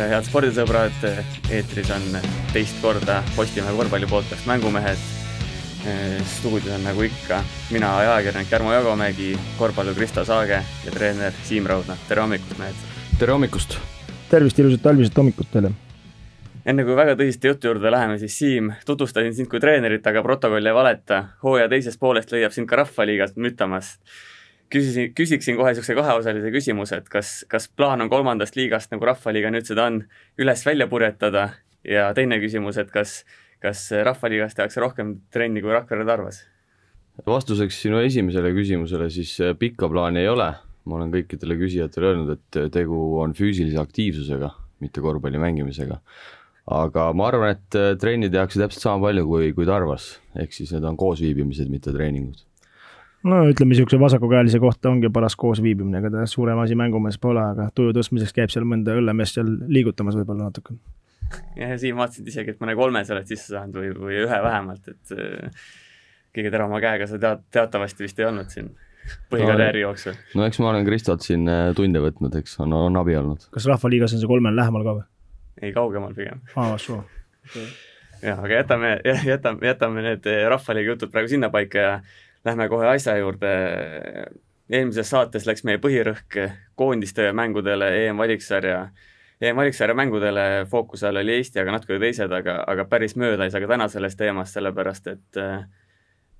tere, head spordisõbrad, eetris on teist korda Postimehe korvpalli podcast Mängumehed. stuudios on nagu ikka mina, ajakirjanik Jarmo Jagomägi, korvpallur Kristo Saage ja treener Siim Raudna, tere hommikust, mehed! tere hommikust! tervist, ilusat talvisest hommikut teile! enne kui väga tõsiste jutu juurde läheme, siis Siim, tutvustasin sind kui treenerit, aga protokoll ei valeta. hooaja teisest poolest leiab sind ka Rahvaliigas mütamas küsisin, küsiksin kohe niisuguse kaheosalise küsimuse, et kas, kas plaan on kolmandast liigast, nagu Rahvaliiga nüüd seda on, üles välja purjetada ja teine küsimus, et kas, kas Rahvaliigas tehakse rohkem trenni, kui Rakvere tarvas? vastuseks sinu esimesele küsimusele siis äh, pikka plaani ei ole, ma olen kõikidele küsijatele öelnud, et äh, tegu on füüsilise aktiivsusega, mitte korvpalli mängimisega. aga ma arvan, et äh, trenni tehakse täpselt sama palju kui, kui Tarvas, ehk siis need on koosviibimised, mitte treeningud no ütleme, niisuguse vasakukäelise kohta ongi paras koosviibimine, ega ta suurem asi mängumees pole, aga tuju tõstmiseks käib seal mõnda õllemeest seal liigutamas võib-olla natuke. jah, ja Siim, vaatasid isegi, et mõne kolmese oled sisse saanud või, või ühe vähemalt, et äh, kõige teravama käega sa tead, teatavasti vist ei olnud siin põhikarjääri no, jooksul. no eks ma olen Kristolt siin äh, tunde võtnud, eks on, on abi olnud. kas Rahvaliigas on see kolmel lähemal ka või? ei, kaugemal pigem. aa, soo jah, aga jätame, jätame, jätame need Rahvaliiga jutud praegu sinnapaika ja lähme kohe asja juurde. eelmises saates läks meie põhirõhk koondiste mängudele EM-valiksarja, EM-valiksarja mängudele, fookuse all oli Eesti, aga natuke teised, aga, aga päris mööda ei saa ka täna sellest teemast, sellepärast et äh,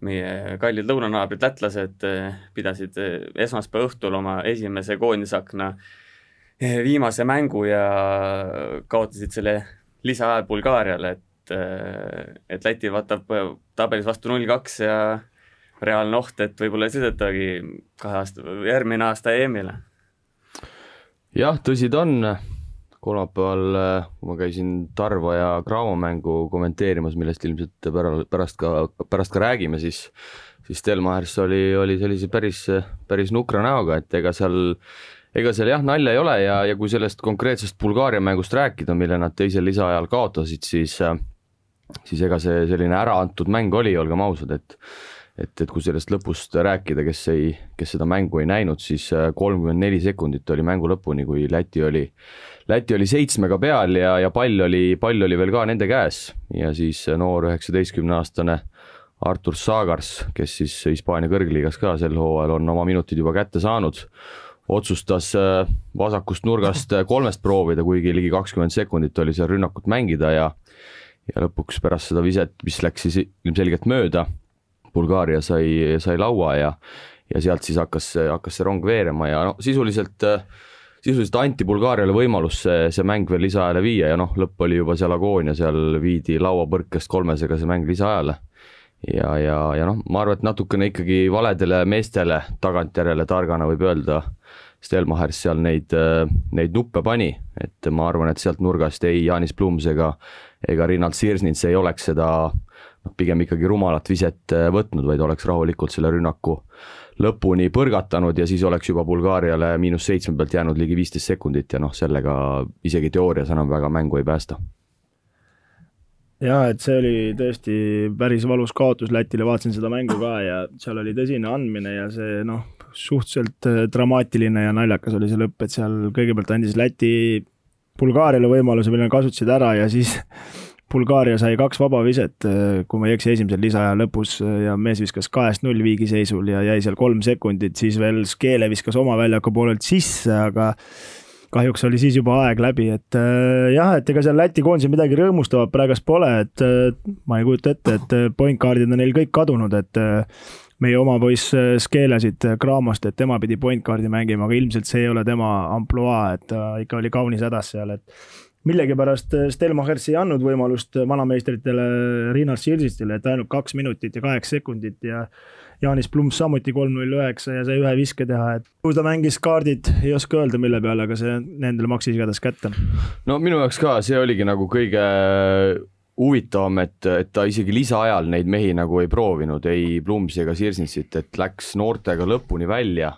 meie kallid lõunanaabrid lätlased äh, pidasid äh, esmaspäeva õhtul oma esimese koondisakna viimase mängu ja kaotasid selle lisaajal Bulgaariale, et, et Läti vaatab tabelis vastu null kaks ja reaalne oht, et võib-olla ei sõidetagi kahe aasta, järgmine aasta EM-ile. jah, tõsi ta on, kolmapäeval, kui ma käisin Tarva ja Graamo mängu kommenteerimas, millest ilmselt pärast ka, pärast ka räägime, siis siis Stelmachers oli, oli sellise päris, päris nukra näoga, et ega seal ega seal jah, nalja ei ole ja, ja kui sellest konkreetsest Bulgaaria mängust rääkida, mille nad teisel lisaajal kaotasid, siis siis ega see selline äraantud mäng oli, olgem ausad, et et, et kui sellest lõpust rääkida, kes ei, kes seda mängu ei näinud, siis äh, kolmkümmend neli sekundit oli mängu lõpuni, kui Läti oli, Läti oli seitsmega peal ja, ja pall oli, pall oli veel ka nende käes. Ja siis noor üheksateistkümneaastane Artur Saagars, kes siis Hispaania kõrgliigas ka sel hooajal on oma minutid juba kätte saanud, otsustas äh, vasakust nurgast kolmest proovida, kuigi ligi kakskümmend sekundit oli seal rünnakut mängida ja ja lõpuks pärast seda viset, mis läks siis ilmselgelt mööda Bulgaaria sai, sai laua ja, ja sealt siis hakkas, hakkas see rong veerema ja no sisuliselt, sisuliselt anti Bulgaariale võimalus see, see mäng veel lisaajale viia ja noh, lõpp oli juba seal agoonia, seal viidi lauapõrkest kolmesega see mäng lisaajale. ja, ja, ja noh, ma arvan, et natukene ikkagi valedele meestele tagantjärele targana võib öelda, Stelmachers seal neid, neid nuppe pani, et ma arvan, et sealt nurgast ei Jaanis Plums ega, ega Rinald Sirsnits ei oleks seda noh, pigem ikkagi rumalat viset äh, võtnud, vaid oleks rahulikult selle rünnaku lõpuni põrgatanud ja siis oleks juba Bulgaariale miinus seitsme pealt jäänud ligi viisteist sekundit ja noh, sellega isegi teoorias enam väga mängu ei päästa. jah, et see oli tõesti päris valus kaotus Lätile, vaatasin seda mängu ka ja seal oli tõsine andmine ja see noh, suhteliselt äh, dramaatiline ja naljakas oli see lõpp, et seal kõigepealt andis Läti Bulgaariale võimaluse, mille nad kasutasid ära ja siis Bulgaaria sai kaks vaba viset, äh, kui ma ei eksi, esimesel lisaaja lõpus äh, ja mees viskas kahest null viigiseisul ja jäi seal kolm sekundit, siis veel Skele viskas oma väljaku poolelt sisse, aga kahjuks oli siis juba aeg läbi, et äh, jah, et ega seal Läti koondisel midagi rõõmustavat praegust pole, et ma ei kujuta ette, et point guard'id on neil kõik kadunud, et meie oma poiss Skele siit Craamost, et tema pidi point guard'i mängima, aga ilmselt see ei ole tema ampluaa, et ta ikka oli kaunis hädas seal, et millegipärast äh, Stelmachers ei andnud võimalust äh, vanameistritele Rinar Sirsistile, et ainult kaks minutit ja kaheksa sekundit ja Jaanis Plums samuti kolm null üheksa ja sai ühe viske teha, et kui ta mängis kaardid, ei oska öelda, mille peale, aga see nendele maksis igatahes kätte. no minu jaoks ka, see oligi nagu kõige huvitavam, et, et ta isegi lisaajal neid mehi nagu ei proovinud, ei Plumsi ega Sirsnitsit, et läks noortega lõpuni välja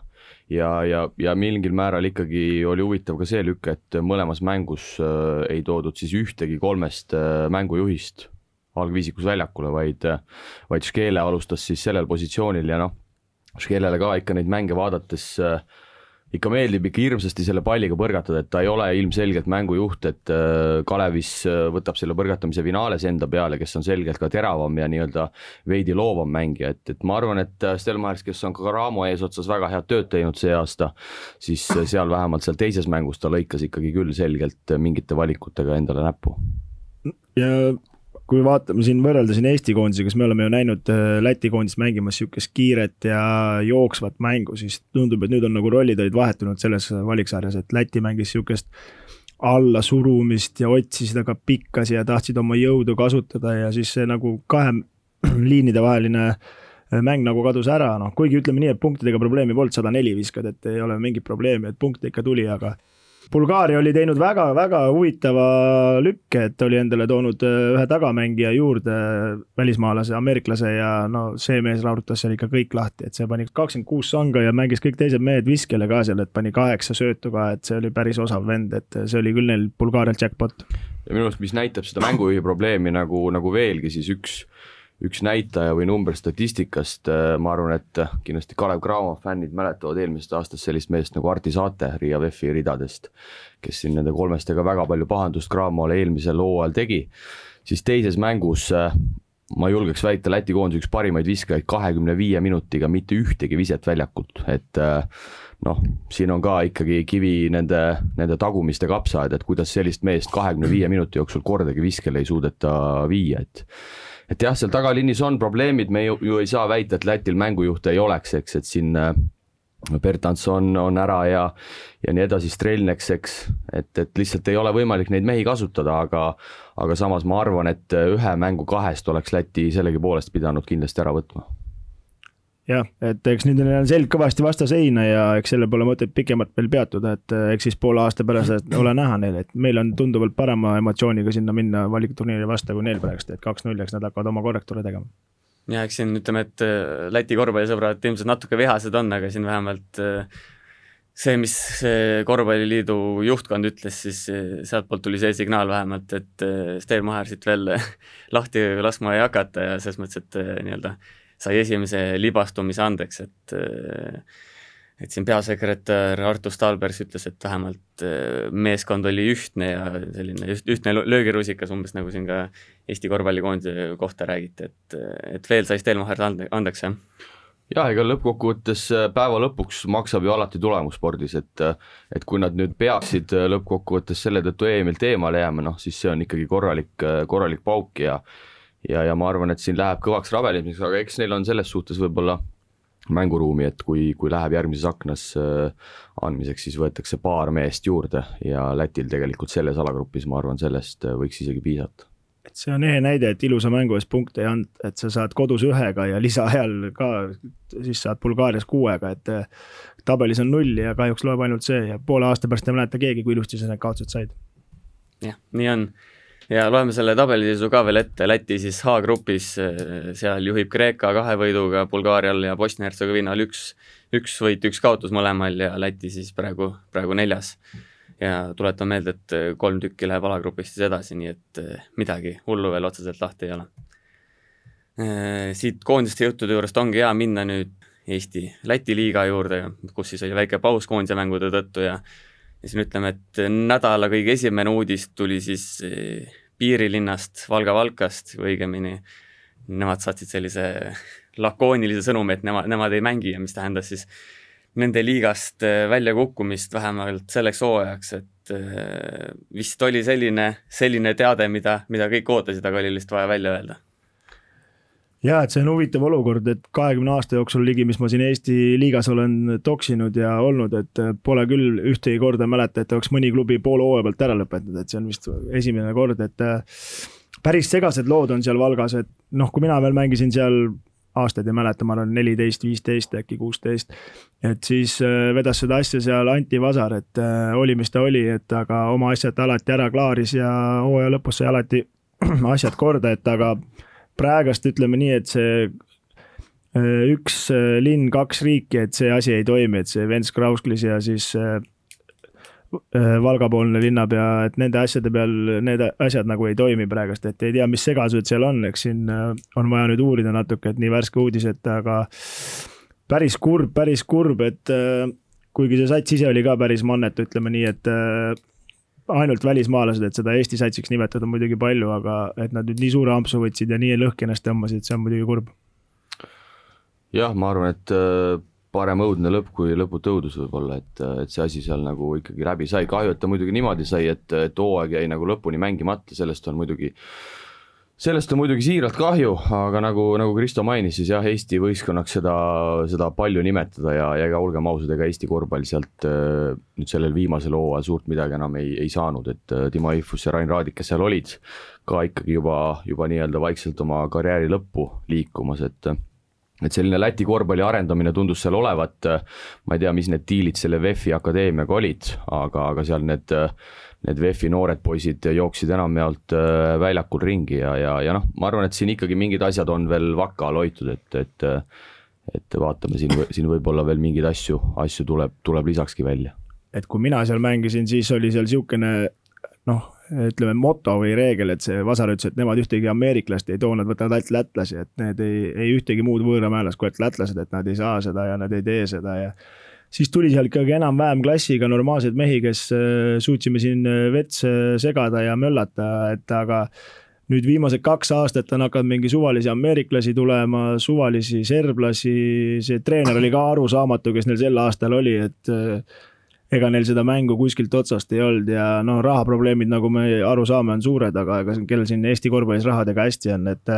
ja, ja, ja mingil määral ikkagi oli huvitav ka see lükk, et mõlemas mängus äh, ei toodud siis ühtegi kolmest äh, mängujuhist algviisikus väljakule, vaid, vaid Škele alustas siis sellel positsioonil ja noh, Škelele ka ikka neid mänge vaadates äh, ikka meeldib ikka hirmsasti selle palliga põrgatada, et ta ei ole ilmselgelt mängujuht, et äh, Kalevis äh, võtab selle põrgatamise finaales enda peale, kes on selgelt ka teravam ja nii-öelda veidi loovam mängija, et, et ma arvan, et äh, Stelmachers, kes on ka Raamo eesotsas väga head tööd teinud see aasta, siis seal vähemalt seal teises mängus ta lõikas ikkagi küll selgelt mingite valikutega endale näppu. ja kui vaatame siin, võrrelda siin Eesti koondisega, siis me oleme ju näinud äh, Läti koondist mängimas niisugust kiiret ja jooksvat mängu, siis tundub, et nüüd on nagu rollid olid vahetunud selles valiksarjas, et Läti mängis niisugust allasurumist ja otsisid aga pikkasi ja tahtsid oma jõudu kasutada ja siis see nagu kahe liinide vaheline äh, mäng nagu kadus ära, noh kuigi ütleme nii, et punktidega probleemi polnud, sada neli viskad, et ei ole mingit probleemi, et punkte ikka tuli, aga Bulgaaria oli teinud väga-väga huvitava lükke, et oli endale toonud äh, ühe tagamängija juurde, välismaalase, ameeriklase ja no see mees laurutas seal ikka kõik lahti, et see pani kakskümmend kuus sanga ja mängis kõik teised mehed viskele ka seal, et pani kaheksa söötu ka, et see oli päris osav vend, et see oli küll neil Bulgaarial jackpot. ja minu arust, mis näitab seda mängujuhi probleemi nagu, nagu veelgi, siis üks üks näitaja või number statistikast, äh, ma arvan, et kindlasti Kalev Cramo fännid mäletavad eelmisest aastast sellist meest nagu Arti Saate Riia VEF-i ridadest, kes siin nende kolmestega väga palju pahandust Cramole eelmisel hooajal tegi, siis teises mängus äh, ma julgeks väita, Läti koondise üks parimaid viskajaid kahekümne viie minutiga mitte ühtegi viset väljakult, et äh, noh, siin on ka ikkagi kivi nende, nende tagumiste kapsaaed, et kuidas sellist meest kahekümne viie minuti jooksul kordagi viskele ei suudeta viia, et et jah, seal tagaliinis on probleemid, me ju, ju ei saa väita, et Lätil mängujuhte ei oleks, eks, et siin äh, Bertans on, ära ja, ja nii edasi, Strelneks, eks, et, et lihtsalt ei ole võimalik neid mehi kasutada, aga aga samas ma arvan, et ühe mängu kahest oleks Läti sellegipoolest pidanud kindlasti ära võtma jah, et eks nüüd on selg kõvasti vastaseina ja eks selle pole mõtet pikemalt veel peatuda, et eh, eks siis poole aasta pärast ole näha neil, et meil on tunduvalt parema emotsiooniga sinna minna valikturniiri vastu kui neil praegust, et kaks-null, eks nad hakkavad oma korrektuure tegema. ja eks siin ütleme, et eh, Läti korvpallisõbrad ilmselt natuke vihased on, aga siin vähemalt eh, see, mis korvpalliliidu juhtkond ütles, siis sealtpoolt tuli see signaal vähemalt, et Sten-Maher siit veel lahti laskma ei hakata ja selles mõttes, et nii-öelda sai esimese libastumise andeks, et et siin peasekretär Artur Stalbergs ütles, et vähemalt meeskond oli ühtne ja selline ühtne löögirusikas, umbes nagu siin ka Eesti korvpallikoondise kohta räägiti, et, et veel sai Stelmacher ande, andeks, jah? Jah, ega lõppkokkuvõttes päeva lõpuks maksab ju alati tulemus spordis, et et kui nad nüüd peaksid lõppkokkuvõttes selle tõttu EM-ilt eemale jääma, noh siis see on ikkagi korralik, korralik pauk ja ja, ja ma arvan, et siin läheb kõvaks rabelemiseks, aga eks neil on selles suhtes võib-olla mänguruumi, et kui, kui läheb järgmises aknas äh, andmiseks, siis võetakse paar meest juurde ja Lätil tegelikult selles alagrupis, ma arvan, sellest äh, võiks isegi piisata et see on ehe näide, et ilusa mängu eest punkte ei anta, et sa saad kodus ühega ja lisaajal ka, siis saad Bulgaarias kuuega, et äh, tabelis on null ja kahjuks loeb ainult see ja poole aasta pärast ei mäleta keegi, kui ilusti sa need kaotused said. jah, nii on ja loeme selle tabeliseisu ka veel ette, Läti siis H-grupis, eh, seal juhib Kreeka kahe võiduga, Bulgaarial ja Bosnia-Hertsegoviinal üks, üks võit, üks kaotus mõlemal ja Läti siis praegu, praegu neljas. ja tuletan meelde, et eh, kolm tükki läheb alagrupist siis edasi, nii et eh, midagi hullu veel otseselt lahti ei ole. Siit koondiste juttude juurest ongi hea minna nüüd Eesti-Läti liiga juurde, kus siis oli väike paus koondise mängude tõttu ja siis me ütleme, et nädala kõige esimene uudis tuli siis piirilinnast Valga-Valkast või õigemini nemad saatsid sellise lakoonilise sõnumi, et nemad, nemad ei mängi ja mis tähendas siis nende liigast äh, väljakukkumist vähemalt selleks hooajaks, et äh, vist oli selline, selline teade, mida, mida kõik ootasid, aga oli lihtsalt vaja välja öelda ja et see on huvitav olukord, et kahekümne aasta jooksul ligi, mis ma siin Eesti liigas olen toksinud ja olnud, et pole küll ühtegi korda mäleta, et oleks mõni klubi poole hooaja pealt ära lõpetanud, et see on vist esimene kord, et äh, päris segased lood on seal Valgas, et noh, kui mina veel mängisin seal aastaid ei mäleta, ma arvan neliteist, viisteist, äkki kuusteist. et siis äh, vedas seda asja seal Anti Vasar, et äh, oli, mis ta oli, et aga oma asjad alati ära klaaris ja hooaja lõpus sai alati asjad korda, et aga praegast ütleme nii, et see äh, üks äh, linn, kaks riiki, et see asi ei toimi, et see Vents Krausklis ja siis äh, Valga-poolne linnapea, et nende asjade peal need asjad nagu ei toimi praegust, et ei tea, mis segadused seal on, eks siin on vaja nüüd uurida natuke, et nii värske uudis, et aga päris kurb, päris kurb, et kuigi see sats ise oli ka päris mannetu, ütleme nii, et ainult välismaalased, et seda Eesti satsiks nimetada muidugi palju, aga et nad nüüd nii suure ampsu võtsid ja nii lõhki ennast tõmbasid, see on muidugi kurb. jah, ma arvan, et äh, parem õudne lõpp kui lõputu õudus võib-olla, et, et see asi seal nagu ikkagi läbi sai, kahju, et ta muidugi niimoodi sai, et, et hooaeg jäi nagu lõpuni mängimata, sellest on muidugi äh, sellest on muidugi siiralt kahju, aga nagu, nagu Kristo mainis, siis jah, Eesti võistkonnaks seda, seda palju nimetada ja, ja ega olgem ausad, ega Eesti korvpall sealt äh, nüüd sellel viimasel hooajal suurt midagi enam ei, ei saanud, et äh, Timo Eifus ja Rain Raadik, kes seal olid, ka ikkagi juba, juba nii-öelda vaikselt oma karjääri lõppu liikumas, et et selline Läti korvpalli arendamine tundus seal olevat, ma ei tea, mis need diilid selle VEF-i akadeemiaga olid, aga, aga seal need need VEF-i noored poisid jooksid enamjaolt äh, väljakul ringi ja, ja, ja noh, ma arvan, et siin ikkagi mingid asjad on veel vaka all hoitud, et, et et vaatame siin, siin võib-olla veel mingeid asju, asju tuleb, tuleb lisakski välja. et kui mina seal mängisin, siis oli seal niisugune noh, ütleme moto või reegel, et see Vasar ütles, et nemad ühtegi ameeriklast ei too, nad võtavad ainult lätlasi, et need ei, ei ühtegi muud võõramäelast kui lätlased, et nad ei saa seda ja nad ei tee seda ja siis tuli seal ikkagi enam-vähem klassiga normaalseid mehi, kes äh, suutsime siin äh, vets segada ja möllata, et aga nüüd viimased kaks aastat on hakanud mingi suvalisi ameeriklasi tulema, suvalisi serblasi, see treener oli ka arusaamatu, kes neil sel aastal oli, et äh, ega neil seda mängu kuskilt otsast ei olnud ja noh, rahaprobleemid, nagu me aru saame, on suured, aga ega kellel siin Eesti korvpallis rahadega hästi on, et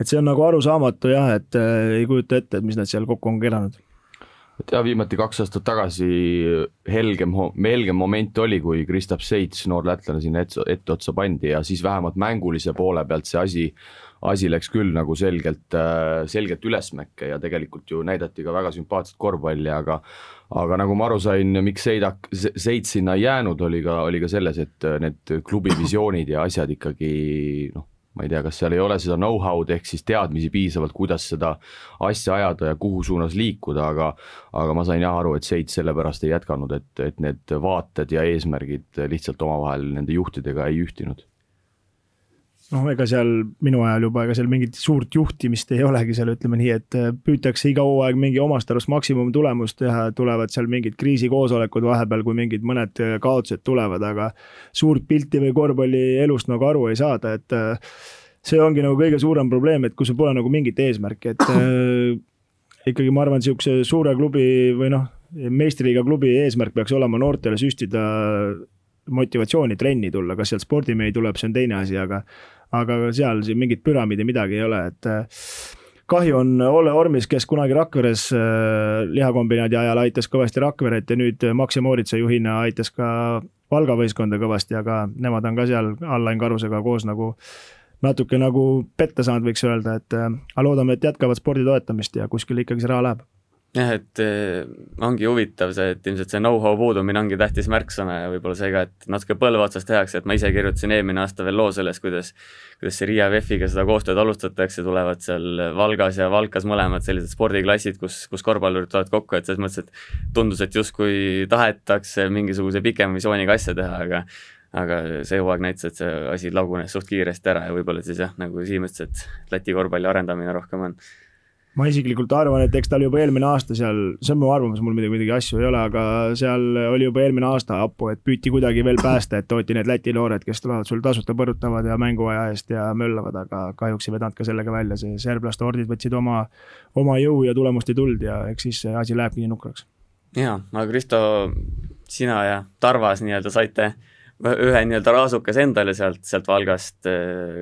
et see on nagu arusaamatu jah, et ei kujuta ette, et mis nad seal kokku on keeranud et jah, viimati kaks aastat tagasi helgem, helgem moment oli, kui Kristaps Seits, noor lätlane sinna etteotsa pandi ja siis vähemalt mängulise poole pealt see asi, asi läks küll nagu selgelt, selgelt ülesmäkke ja tegelikult ju näidati ka väga sümpaatset korvpalli, aga aga nagu ma aru sain, miks Seidak, Seits sinna ei jäänud, oli ka, oli ka selles, et need klubi visioonid ja asjad ikkagi noh, ma ei tea, kas seal ei ole seda know-how'd ehk siis teadmisi piisavalt, kuidas seda asja ajada ja kuhu suunas liikuda, aga aga ma sain jah aru, et Seits sellepärast ei jätkanud, et, et need vaated ja eesmärgid lihtsalt omavahel nende juhtidega ei ühtinud noh, ega seal minu ajal juba, ega seal mingit suurt juhtimist ei olegi seal, ütleme nii, et äh, püütakse iga hooaeg mingi omast arust maksimumtulemust teha, tulevad seal mingid kriisikoosolekud vahepeal, kui mingid mõned äh, kaotused tulevad, aga suurt pilti või korvpallielust nagu aru ei saada, et äh, see ongi nagu kõige suurem probleem, et kui sul pole nagu mingit eesmärki, et äh, ikkagi ma arvan, sihukese suure klubi või noh, meistriliiga klubi eesmärk peaks olema noortele süstida motivatsiooni trenni tulla, kas sealt spordimehi tuleb, see on teine asi, aga aga seal siin mingit püramiidi midagi ei ole, et äh, kahju on Olle Ormis, kes kunagi Rakveres äh, lihakombinaadi ajal aitas kõvasti Rakveret ja nüüd Max ja Mooritsa juhina aitas ka Valga võistkonda kõvasti, aga nemad on ka seal Allain Karusega koos nagu natuke nagu petta saanud, võiks öelda, et äh, aga loodame, et jätkavad spordi toetamist ja kuskile ikkagi see raha läheb jah, et eh, ongi huvitav see, et ilmselt see know-how puudumine ongi tähtis märksõna ja võib-olla see ka, et natuke põlve otsas tehakse, et ma ise kirjutasin eelmine aasta veel loo sellest, kuidas kuidas see Riia VEF-iga seda koostööd alustatakse, tulevad seal Valgas ja Valkas mõlemad sellised spordiklassid, kus, kus korvpallurid tulevad kokku, et selles mõttes, et tundus, et justkui tahetakse mingisuguse pikema visiooniga asja teha, aga aga see hooaeg näitas, et see asi lagunes suht kiiresti ära ja võib-olla siis jah, nagu Siim ütles, et Läti korvpalli arendamine rohkem on ma isiklikult arvan, et eks tal juba eelmine aasta seal, see on mu arvamus, mul midagi, muidugi asju ei ole, aga seal oli juba eelmine aasta hapu, et püüti kuidagi veel päästa, et tooti need Läti noored, kes tulevad sul tasuta põrutavad ja mänguaja eest ja möllavad, aga kahjuks ei vedanud ka sellega välja, see serblaste hordid võtsid oma, oma jõu ja tulemust ei tulnud ja eks siis see asi lähebki nii nukraks. jaa, aga Kristo, sina ja Tarvas nii-öelda saite ühe nii-öelda raasukese endale sealt, sealt Valgast,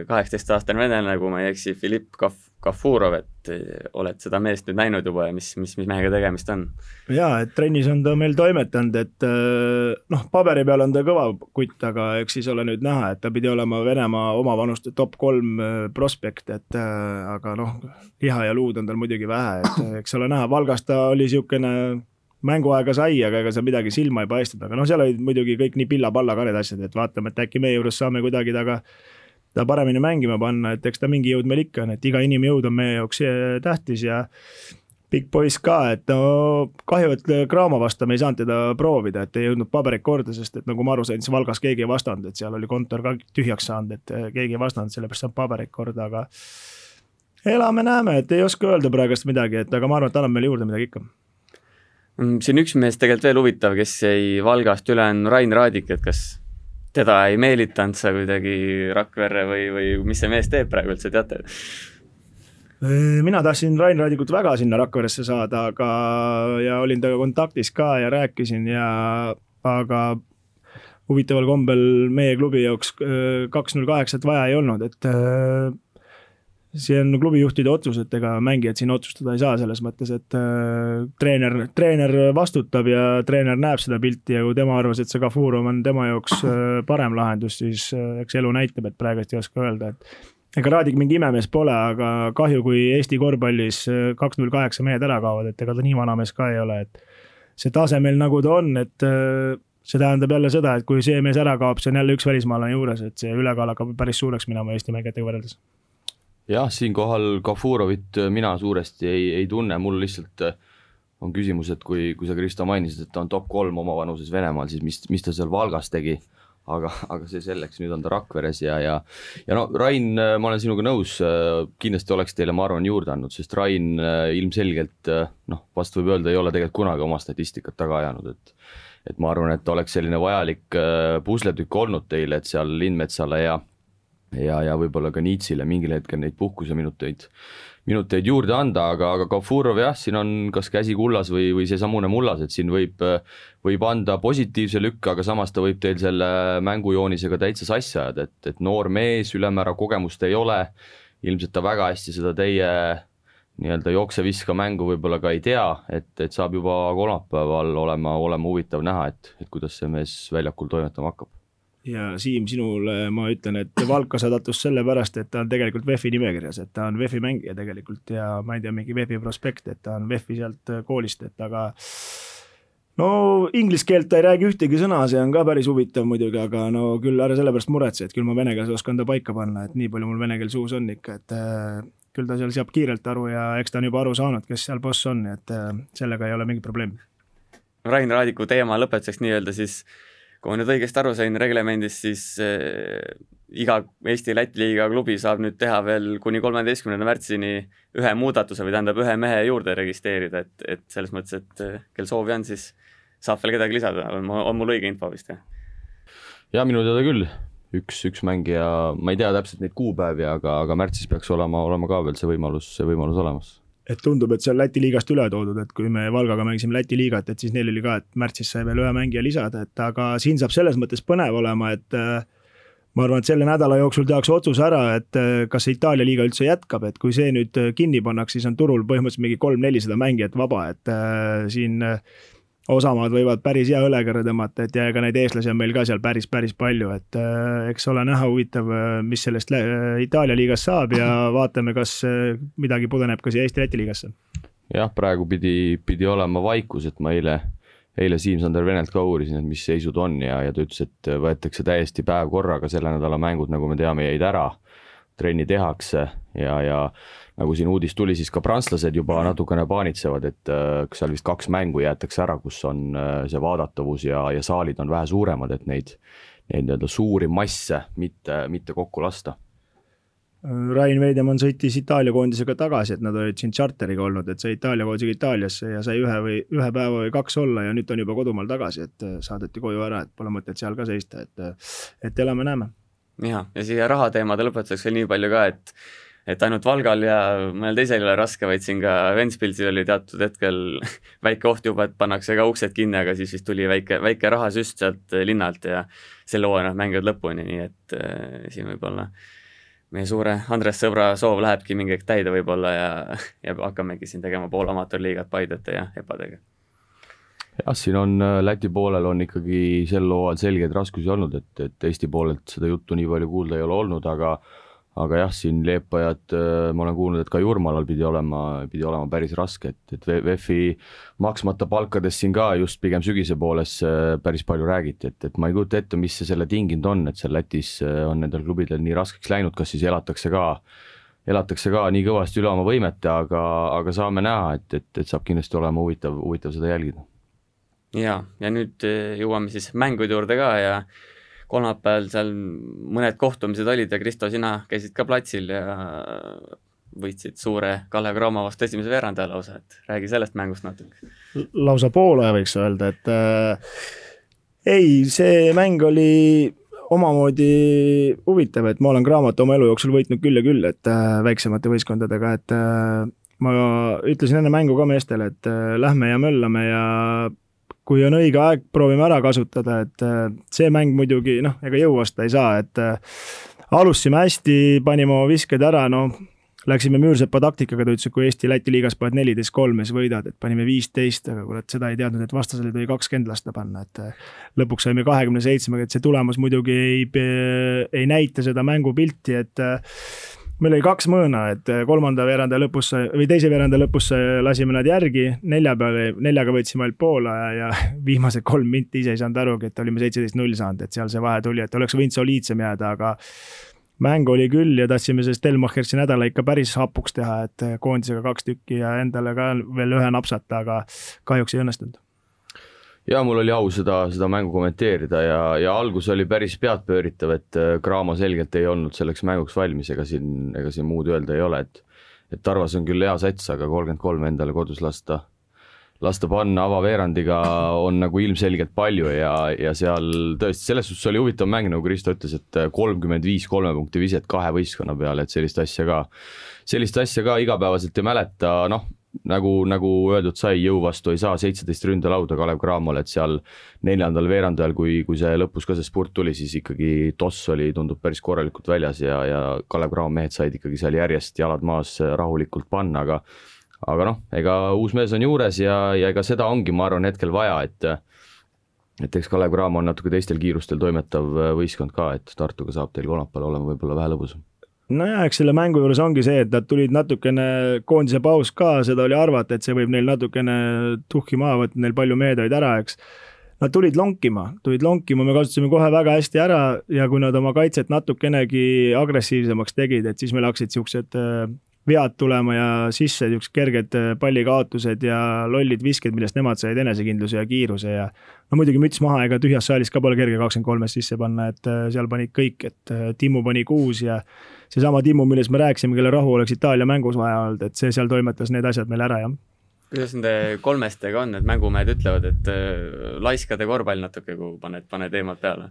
kaheksateistaastane venelane, kui ma ei eksi, Filipp Kaf-, Kafurov, et eh, oled seda meest nüüd näinud juba ja mis, mis, mis mehega tegemist on? jaa, et trennis on ta meil toimetanud, et eh, noh, paberi peal on ta kõva kutt, aga eks siis ole nüüd näha, et ta pidi olema Venemaa omavanuste top kolm eh, prospekt, et aga noh, liha ja luud on tal muidugi vähe, et eks ole näha, Valgas ta oli niisugune mänguaega sai, aga ega seal midagi silma ei paistnud, aga noh, seal olid muidugi kõik nii pilla-palla ka need asjad, et vaatame, et äkki meie juures saame kuidagi taga ta paremini mängima panna, et eks ta mingi jõud meil ikka on, et iga inimjõud on meie jaoks eh, tähtis ja pikk poiss ka, et no kahju, et Graamo vastu me ei saanud teda proovida, et ei jõudnud pabereid korda, sest et nagu ma aru sain, siis Valgas keegi ei vastanud, et seal oli kontor ka tühjaks saanud, et eh, keegi ei vastanud, sellepärast saab pabereid korda, aga elame-näeme, et ei oska öelda praegust midagi, et aga ma arvan, et annab meile juurde midagi ikka. Mm, siin üks mees tegelikult veel huvitav, kes jäi Valgast üle, on Rain Raadik, et kas teda ei meelitanud sa kuidagi Rakverre või, või mis see mees teeb praegu üldse, teate? mina tahtsin Rain Raadikut väga sinna Rakveresse saada, aga, ja olin temaga kontaktis ka ja rääkisin ja, aga huvitaval kombel meie klubi jaoks kaks null kaheksat vaja ei olnud, et see on klubijuhtide otsus, et ega mängijad siin otsustada ei saa selles mõttes, et äh, treener, treener vastutab ja treener näeb seda pilti ja kui tema arvas, et see Kafurov on tema jaoks äh, parem lahendus, siis äh, eks elu näitab, et praegust ei oska öelda, et ega Raadik mingi imemees pole, aga kahju, kui Eesti korvpallis kaks null kaheksa mehed ära kaovad, et ega ta nii vana mees ka ei ole, et see tasemel, nagu ta on, et see tähendab jälle seda, et kui see mees ära kaob, see on jälle üks välismaalane juures, et see ülekaal hakkab päris suureks minema Eesti mängijatega võrreldes jah, siinkohal Kafurovit äh, mina suuresti ei, ei tunne, mul lihtsalt äh, on küsimus, et kui, kui sa, Kristo, mainisid, et ta on top kolm oma vanuses Venemaal, siis mis, mis ta seal Valgas tegi? Aga, aga see selleks, nüüd on ta Rakveres ja, ja ja no Rain, äh, ma olen sinuga nõus, kindlasti oleks teile, ma arvan, juurde andnud, sest Rain ilmselgelt noh, vast võib öelda, ei ole tegelikult kunagi oma statistikat taga ajanud, et et ma arvan, et oleks selline vajalik pusletükk olnud teile, et seal Lindmetsale ja ja, ja võib-olla ka Nietzschele mingil hetkel neid puhkuseminuteid, minuteid juurde anda, aga, aga Kafurov jah, siin on kas käsi kullas või, või seesamune mullas, et siin võib, võib anda positiivse lükke, aga samas ta võib teil selle mängujoonisega täitsa sassi ajada, et, et noor mees, ülemäära kogemust ei ole, ilmselt ta väga hästi seda teie nii-öelda jookse-viska mängu võib-olla ka ei tea, et, et saab juba kolmapäeval olema, olema huvitav näha, et, et kuidas see mees väljakul toimetama hakkab ja Siim, sinule ma ütlen, et Valka sadatus sellepärast, et ta on tegelikult VEF-i nimekirjas, et ta on VEF-i mängija tegelikult ja ma ei tea, mingi VEF-i prospekt, et ta on VEF-i sealt koolist, et aga no inglise keelt ta ei räägi ühtegi sõna, see on ka päris huvitav muidugi, aga no küll ära selle pärast muretse, et küll ma vene keeles oskan ta paika panna, et nii palju mul vene keel suus on ikka, et äh, küll ta seal saab kiirelt aru ja eks ta on juba aru saanud, kes seal boss on, et äh, sellega ei ole mingit probleemi. Rain Raadiku teema lõpetuseks nii-öelda siis äh, kui ma nüüd õigesti aru sain reglemendist, siis äh, iga Eesti-Läti liiga klubi saab nüüd teha veel kuni kolmeteistkümnenda märtsini ühe muudatuse või tähendab, ühe mehe juurde registreerida, et, et selles mõttes, et äh, kel soovi on, siis saab veel kedagi lisada, on, on mul õige info vist, jah? jaa, minu teada küll, üks, üks mängija, ma ei tea täpselt neid kuupäevi, aga, aga märtsis peaks olema, olema ka veel see võimalus, see võimalus olemas et tundub, et see on Läti liigast üle toodud, et kui me Valgaga mängisime Läti liigat, et siis neil oli ka, et märtsis sai veel ühe mängija lisada, et aga siin saab selles mõttes põnev olema, et äh, ma arvan, et selle nädala jooksul tehakse otsus ära, et äh, kas see Itaalia liiga üldse jätkab, et kui see nüüd kinni pannakse, siis on turul põhimõtteliselt mingi kolm-nelisada mängijat vaba, et äh, siin äh, osamaad võivad päris hea õlekõrre tõmmata, et ja ega neid eestlasi on meil ka seal päris, päris palju, et äh, eks ole näha, huvitav, äh, mis sellest äh, Itaalia liigast saab ja vaatame, kas midagi pudeneb ka siia Eesti-Läti liigasse. jah, praegu pidi, pidi olema vaikus, et ma eile, eile Siim-Sander Venelt ka uurisin, et mis seisud on ja, ja ta ütles, et võetakse täiesti päev korraga, selle nädala mängud, nagu me teame, jäid ära. trenni tehakse ja, ja nagu siin uudis tuli, siis ka prantslased juba natukene paanitsevad, et äh, kas seal vist kaks mängu jäetakse ära, kus on äh, see vaadatavus ja, ja saalid on vähe suuremad, et neid, neid nii-öelda suuri masse mitte, mitte kokku lasta. Rain Veidemann sõitis Itaalia koondisega tagasi, et nad olid siin tšarteriga olnud, et sai Itaalia koondisega Itaaliasse ja sai ühe või ühe päeva või kaks olla ja nüüd ta on juba kodumaal tagasi, et äh, saadeti koju ära, et pole mõtet seal ka seista, et, et elame-näeme. ja, ja siia rahateemade lõpetuseks veel nii palju ka, et et ainult Valgal ja mõnel teisel ei ole raske, vaid siin ka Ventspilsil oli teatud hetkel väike oht juba, et pannakse ka uksed kinni, aga siis vist tuli väike, väike rahasüst sealt linnalt ja selle hooaja nad mängivad lõpuni, nii et äh, siin võib-olla meie suure Andres Sõbra soov lähebki mingi hetk täide võib-olla ja, ja hakkamegi siin tegema pool amatöörliigat Paidete ja Epadega jah, siin on äh, Läti poolel on ikkagi sel hooajal selgeid raskusi olnud, et, et Eesti poolelt seda juttu nii palju kuulda ei ole olnud, aga aga jah, siin Leepajad, äh, ma olen kuulnud, et ka Jurmalal pidi olema, pidi olema päris raske, et, et VEF-i maksmata palkadest siin ka just pigem sügise pooles äh, päris palju räägiti, et, et ma ei kujuta ette, mis see selle tinginud on, et seal Lätis äh, on nendel klubidel nii raskeks läinud, kas siis elatakse ka, elatakse ka nii kõvasti üle oma võimete, aga, aga saame näha, et, et, et saab kindlasti olema huvitav, huvitav seda jälgida. ja, ja nüüd jõuame siis mängude juurde ka ja kolmapäeval seal mõned kohtumised olid ja Kristo, sina käisid ka platsil ja võitsid suure Kalev Cramo vastu esimese veerandaja lausa, et räägi sellest mängust natuke. lausa poole võiks öelda, et äh, ei, see mäng oli omamoodi huvitav, et ma olen Cramot oma elu jooksul võitnud küll ja küll, et äh, väiksemate võistkondadega, et äh, ma ütlesin enne mängu ka meestele, et äh, lähme ja möllame ja kui on õige aeg, proovime ära kasutada, et äh, see mäng muidugi noh, ega jõu vastu ei saa, et äh, alustasime hästi, panime oma visked ära, no läksime Müürsepa taktikaga, ta ütles, et kui Eesti-Läti liigas paned neliteist kolm ja siis võidad, et panime viisteist, aga kurat, seda ei teadnud, et vastasele tuli kakskümmend lasta panna, et äh, lõpuks saime kahekümne seitsmega, et see tulemus muidugi ei, ei näita seda mängupilti, et meil oli kaks mõõna, et äh, kolmanda veeranda lõpus või teise veeranda lõpus lasime nad järgi, nelja peale, neljaga võtsime ainult poole ja viimased kolm minti ise ei saanud arugi, et olime seitseteist null saanud, et seal see vahe tuli, et oleks võinud soliidsem jääda, aga mäng oli küll ja tahtsime sellest Stelmachersi nädala ikka päris hapuks teha, et äh, koondisega kaks tükki ja endale ka veel ühe napsata, aga kahjuks ei õnnestunud ja mul oli au seda, seda mängu kommenteerida ja, ja algus oli päris peadpööritav, et Cramo äh, selgelt ei olnud selleks mänguks valmis, ega siin, ega siin muud öelda ei ole, et et Tarvas on küll hea sats, aga kolmkümmend kolm endale kodus lasta, lasta panna avaveerandiga on nagu ilmselgelt palju ja, ja seal tõesti, selles suhtes oli huvitav mäng, nagu Kristo ütles, et kolmkümmend viis kolme punkti viset kahe võistkonna peale, et sellist asja ka, sellist asja ka igapäevaselt ei mäleta, noh nagu, nagu öeldud sai, jõu vastu ei saa seitseteist ründalauda Kalev Cramole, et seal neljandal veerandajal, kui, kui see lõpus ka see spurt tuli, siis ikkagi toss oli, tundub päris korralikult väljas ja, ja Kalev Cramo mehed said ikkagi seal järjest jalad maas rahulikult panna, aga aga noh, ega uus mees on juures ja, ja ega seda ongi, ma arvan, hetkel vaja, et et eks Kalev Cramo on natuke teistel kiirustel toimetav võistkond ka, et Tartuga saab teil kolmapäeval olema võib-olla vähe lõbusam nojah, eks selle mängu juures ongi see, et nad tulid natukene koondise paus ka, seda oli arvata, et see võib neil natukene tuhhi maha võtta, neil palju mehed olid ära, eks. Nad tulid lonkima, tulid lonkima, me kasutasime kohe väga hästi ära ja kui nad oma kaitset natukenegi agressiivsemaks tegid, et siis meil hakkasid siuksed äh, vead tulema ja sisse niisugused kerged äh, pallikaotused ja lollid visked, millest nemad said enesekindluse ja kiiruse ja no muidugi müts maha, ega tühjas saalis ka pole kerge kakskümmend kolmest sisse panna, et äh, seal panid kõik, et Timmu pani kuus ja seesama Timmu, millest me rääkisime, kelle rahu oleks Itaalia mängus vaja olnud, et see seal toimetas need asjad meil ära, jah kuidas nende kolmestega on, et mängumehed ütlevad, et äh, laiskade korvpall natuke, kui paned, paned eemalt peale?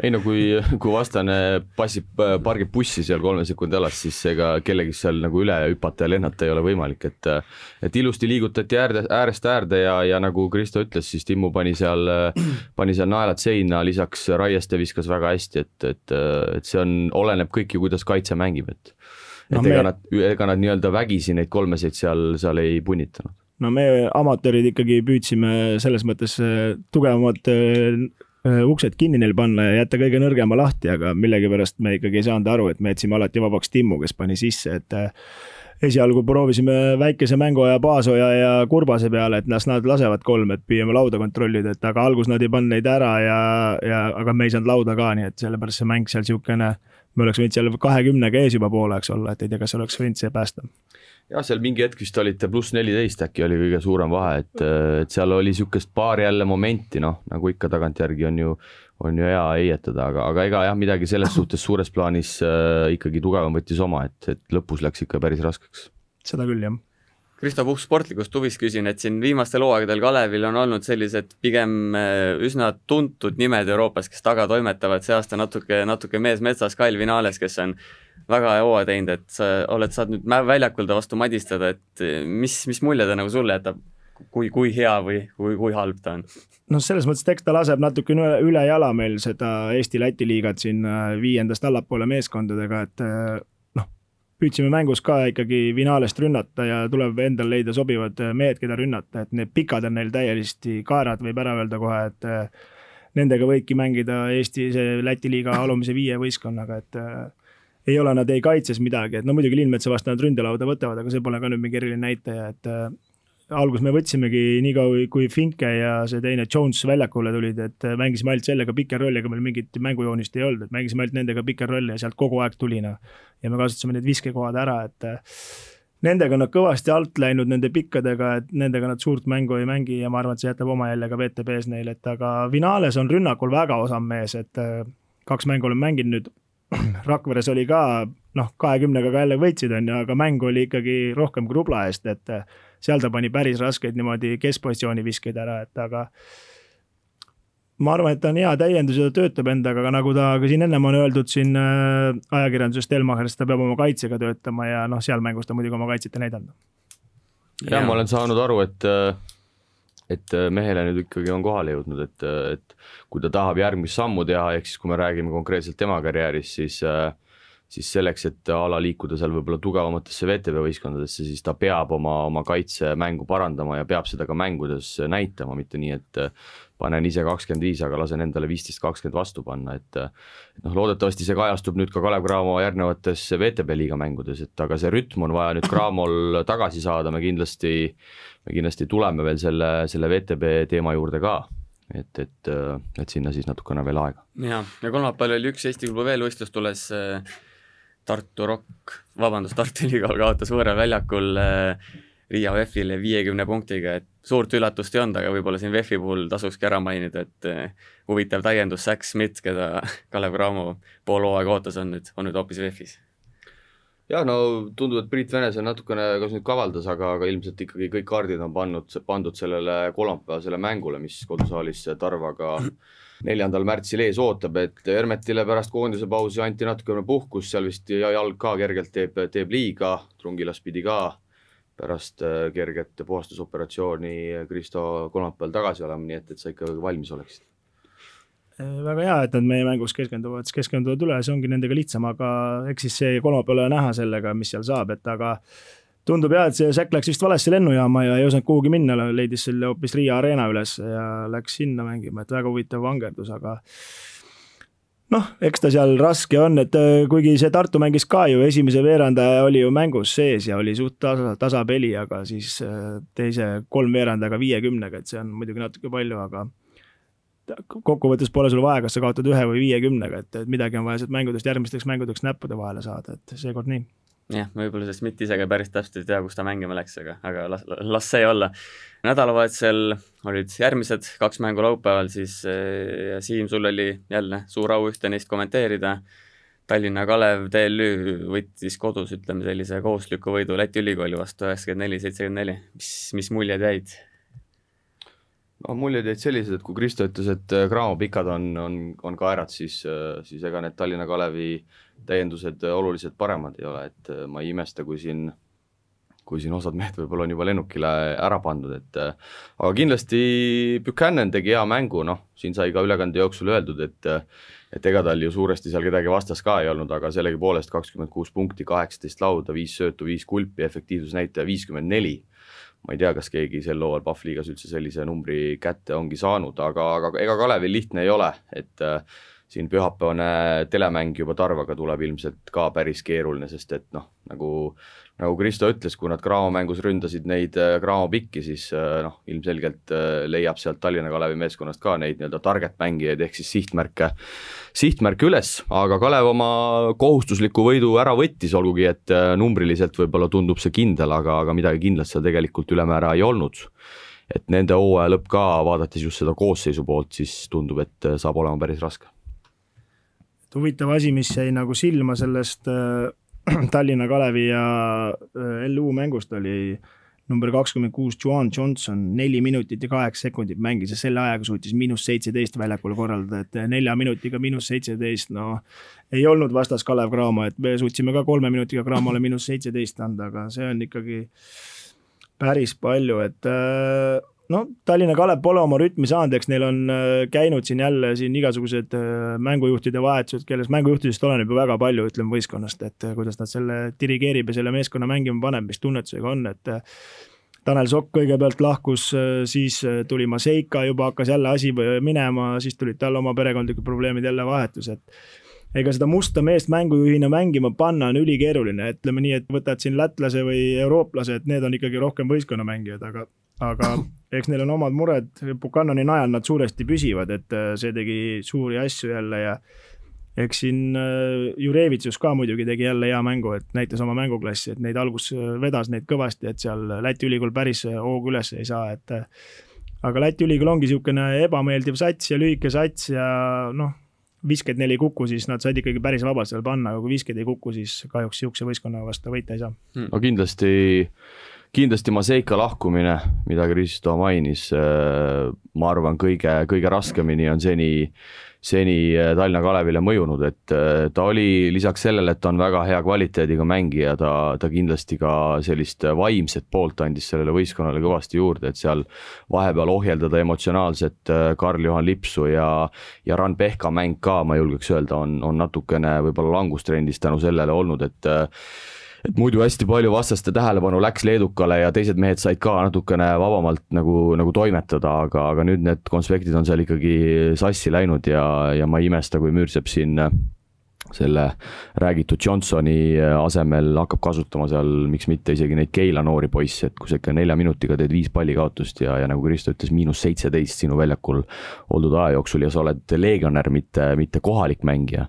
ei no kui, kui vastane passib, pargib bussi seal kolme sekundi alas, siis ega kellelgi seal nagu üle hüpata ja lennata ei ole võimalik, et et ilusti liigutati äärde, äärest äärde ja, ja nagu Kristo ütles, siis Timmu pani seal, pani seal naelad seina, lisaks Raieste viskas väga hästi, et, et, et see on, oleneb kõik ju, kuidas kaitse mängib, et et no, ega me... nad, ega nad nii-öelda vägisi neid kolmeseid seal, seal ei punnitanud no me amatöörid ikkagi püüdsime selles mõttes äh, tugevamad äh, äh, uksed kinni neil panna ja jätta kõige nõrgema lahti, aga millegipärast me ikkagi ei saanud aru, et me jätsime alati vabaks Timmu, kes pani sisse, et esialgu proovisime väikese mänguaja Paasoja ja Kurbase peale, et las nad lasevad kolm, et püüame lauda kontrollida, et aga alguses nad ei pannud neid ära ja, ja aga me ei saanud lauda ka, nii et sellepärast see mäng seal niisugune, me oleks võinud seal kahekümnega ees juba pooleks olla, et ei tea, kas oleks võinud see päästa jah, seal mingi hetk vist olite pluss neliteist äkki oli kõige suurem vahe, et, et seal oli niisugust paari jälle momenti, noh, nagu ikka tagantjärgi on ju, on ju hea heietada, aga, aga ega jah, midagi selles suhtes suures plaanis äh, ikkagi tugevam võttis oma, et, et lõpus läks ikka päris raskeks. seda küll, jah. Kristo Puhk sportlikust huvist küsin, et siin viimastel hooaegadel Kalevil on olnud sellised pigem äh, üsna tuntud nimed Euroopas, kes taga toimetavad, see aasta natuke, natuke mees metsas, Kail Vinales, kes on väga hooaja teinud, et sa oled, saad nüüd väljakul ta vastu madistada, et mis, mis mulje ta nagu sulle jätab, kui, kui hea või kui, kui halb ta on? noh, selles mõttes, et eks ta laseb natukene üle, üle jala meil seda Eesti-Läti liigat siin äh, viiendast allapoole meeskondadega, et äh, noh, püüdsime mängus ka ikkagi finaalist rünnata ja tuleb endal leida sobivad mehed, keda rünnata, et need pikad on neil täiesti kaerad, võib ära öelda kohe, et nendega võibki mängida Eesti, see Läti liiga alumise viie võistkonnaga, et ei ole nad ei kaitses midagi, et no muidugi Lindmetsa vastu nad ründelauda võtavad, aga see pole ka nüüd mingi eriline näitaja, et äh, alguses me võtsimegi niikaua, kui Finke ja see teine Jones väljakule tulid, et äh, mängisime ainult sellega pikerolliga, meil mingit mängujoonist ei olnud, et mängisime ainult nendega pikerolli ja sealt kogu aeg tuli noh. ja me kasutasime need viskekohad ära, et äh, nendega on nad kõvasti alt läinud, nende pikkadega, et nendega nad suurt mängu ei mängi ja ma arvan, et see jätab oma jälje ka VTB-s neile, et aga Vinales on rünnakul väga osav mees, et äh, kaks mängu olen mänginud nüüd Rakveres oli ka noh, kahekümnega ka jälle võitsid, on ju, aga mäng oli ikkagi rohkem kui rubla eest, et seal ta pani päris raskeid niimoodi keskpositsiooni viskeid ära, et aga ma arvan, et ta on hea täiendus ja ta töötab endaga, aga nagu ta ka siin ennem on öeldud siin äh, ajakirjanduses Stelmacherist, ta peab oma kaitsega töötama ja noh, seal mängus ta muidugi oma kaitset ei näidanud. ja ma olen saanud aru, et et mehele nüüd ikkagi on kohale jõudnud, et, et kui ta tahab järgmist sammu teha, ehk siis kui me räägime konkreetselt tema karjäärist, siis äh, siis selleks, et a la liikuda seal võib-olla tugevamatesse VTB võistkondadesse, siis ta peab oma, oma kaitsemängu parandama ja peab seda ka mängudes näitama, mitte nii, et panen ise kakskümmend viis, aga lasen endale viisteist, kakskümmend vastu panna, et noh, loodetavasti see kajastub nüüd ka Kalev Cramo järgnevates VTB liiga mängudes, et aga see rütm on vaja nüüd Cramol tagasi saada, me kindlasti, me kindlasti tuleme veel selle, selle VTB teema juurde ka et, et, et sinna siis natukene veel aega. ja, ja kolmapäeval oli üks Eesti klubi veel võistlus tules äh, Tartu Rock, vabandust, Tartu Ülikool kaotas võõral väljakul äh, Riia VEF-ile viiekümne punktiga, et suurt üllatust ei olnud, aga võib-olla siin VEF-i puhul tasukski ära mainida, et äh, huvitav täiendus, Zack Smith, keda Kalev Cramo pool hooaega ootas, on nüüd, on nüüd hoopis VEF-is. Jah, no tundub, et Priit Venese natukene kas nüüd kavaldas, aga, aga ilmselt ikkagi kõik kaardid on pannud, pandud sellele kolmapäevasele mängule, mis kodusaalis Tarvaga neljandal märtsil ees ootab, et Hermetile pärast koondise pausi anti natukene puhkust, seal vist jalg ka kergelt teeb, teeb liiga, Trungilas pidi ka pärast äh, kerget puhastusoperatsiooni Kristo kolmapäeval tagasi olema, nii et, et sa ikka valmis oleksid. Äh, väga hea, et nad meie mängus keskenduvad, siis keskenduvad üle, see ongi nendega lihtsam, aga eks siis see kolmapäeval ole näha sellega, mis seal saab, et aga tundub jah, et see Säkk läks vist valesse lennujaama ja ei osanud kuhugi minna, leidis selle hoopis Riia Arena üles ja läks sinna mängima, et väga huvitav vangerdus, aga noh, eks ta seal raske on, et äh, kuigi see Tartu mängis ka ju, esimese veerandaja oli ju mängus sees ja oli suht tasa, tasapeli, aga siis äh, teise kolmveerandajaga viiekümnega, et see on muidugi natuke palju, aga kokkuvõttes pole sul vaja, kas sa kaotad ühe või viiekümnega, et midagi on vaja sealt mängudest järgmisteks mängudeks näppude vahele saada, et seekord nii jah, võib-olla see Schmidt ise ka päris täpselt ei tea, kus ta mängima läks, aga, aga las, las see olla. nädalavahetusel olid järgmised kaks mängu laupäeval siis ja Siim, sul oli jälle suur au ühte neist kommenteerida. Tallinna Kalev TLÜ võttis kodus, ütleme sellise kohustusliku võidu Läti ülikooli vastu üheksakümmend neli, seitsekümmend neli, mis, mis muljed jäid? no muljed jäid sellised, et kui Kristo ütles, et Cramo pikad on, on, on kaerad, siis, siis ega need Tallinna Kalevi äh, täiendused äh, oluliselt paremad ei ole, et äh, ma ei imesta, kui siin kui siin osad mehed võib-olla on juba lennukile ära pandud, et äh, aga kindlasti Buchanan tegi hea mängu, noh, siin sai ka ülekande jooksul öeldud, et et ega tal ju suuresti seal kedagi vastas ka ei olnud, aga sellegipoolest kakskümmend kuus punkti, kaheksateist lauda, viis söötu, viis kulpi, efektiivsusnäitaja viiskümmend neli. ma ei tea, kas keegi sel hooajal Pahvliigas üldse sellise numbri kätte ongi saanud, aga, aga ega Kalevil lihtne ei ole, et äh, siin pühapäevane telemäng juba Tarvaga tuleb ilmselt ka päris keeruline, sest et noh, nagu nagu Kristo ütles, kui nad Graamo mängus ründasid neid Graamo äh, pikki, siis äh, noh, ilmselgelt äh, leiab sealt Tallinna Kalevi meeskonnast ka neid nii-öelda target mängijaid, ehk siis sihtmärke, sihtmärke üles, aga Kalev oma kohustusliku võidu ära võttis, olgugi et numbriliselt võib-olla tundub see kindel, aga, aga midagi kindlat seal tegelikult ülemäära ei olnud. et nende hooaja lõpp ka, vaadates just seda koosseisu poolt, siis tundub, et saab olema päris raske et huvitav asi, mis jäi nagu silma sellest äh, Tallinna Kalevi ja äh, LU mängust oli number kakskümmend kuus, Juan Johnson, neli minutit ja kaheksa sekundit mängis ja selle ajaga suutis miinus seitseteist väljakul korraldada, et nelja minutiga miinus seitseteist, no ei olnud vastas Kalev Cramo, et me suutsime ka kolme minutiga Cramole miinus seitseteist anda, aga see on ikkagi päris palju, et äh, no Tallinna Kalev pole oma rütmi saanud, eks neil on äh, käinud siin jälle siin igasugused äh, mängujuhtide vahetused, kellest mängujuhtidest oleneb ju väga palju, ütleme võistkonnast, et äh, kuidas nad selle dirigeerib ja selle meeskonna mängima paneb, mis tunnetusega on, et Tanel Sokk kõigepealt lahkus, siis tuli Maseika, juba hakkas jälle asi minema, siis tulid tal oma perekondlikud probleemid jälle vahetus, et ega seda musta meest mängujuhina mängima panna on ülikeeruline, ütleme nii, et võtad siin lätlase või eurooplase, et need on ikkagi rohkem võistkonnamängijad, aga aga eks neil on omad mured, Buchanani najal nad suuresti püsivad, et äh, see tegi suuri asju jälle ja eks siin äh, Jurevitsus ka muidugi tegi jälle hea mängu, et näitas oma mänguklassi, et neid algus äh, vedas neid kõvasti, et seal Läti ülikool päris hoogu üles ei saa, et aga Läti ülikool ongi niisugune ebameeldiv sats ja lühike sats ja noh, visked neil ei kuku, siis nad said ikkagi päris vabalt seal panna, aga kui visked ei kuku, siis kahjuks niisuguse võistkonna vastu võita ei saa. no kindlasti kindlasti Maseika lahkumine, mida Kristo mainis, äh, ma arvan, kõige, kõige raskemini on seni, seni äh, Tallinna Kalevile mõjunud, et äh, ta oli lisaks sellele, et ta on väga hea kvaliteediga mängija, ta, ta kindlasti ka sellist vaimset poolt andis sellele võistkonnale kõvasti juurde, et seal vahepeal ohjeldada emotsionaalset Karl-Juhan Lipsu ja, ja Ran Pehka mäng ka, ma julgeks öelda, on, on natukene võib-olla langustrendis tänu sellele olnud, et et muidu hästi palju vastaste tähelepanu läks leedukale ja teised mehed said ka natukene vabamalt nagu, nagu toimetada, aga, aga nüüd need konspektid on seal ikkagi sassi läinud ja, ja ma ei imesta, kui Müürsepp siin selle räägitud Johnsoni asemel hakkab kasutama seal, miks mitte isegi neid Keila noori poisse, et kui sa ikka nelja minutiga teed viis pallikaotust ja, ja nagu Kristo ütles, miinus seitseteist sinu väljakul oldud aja jooksul ja sa oled legionär, mitte, mitte kohalik mängija.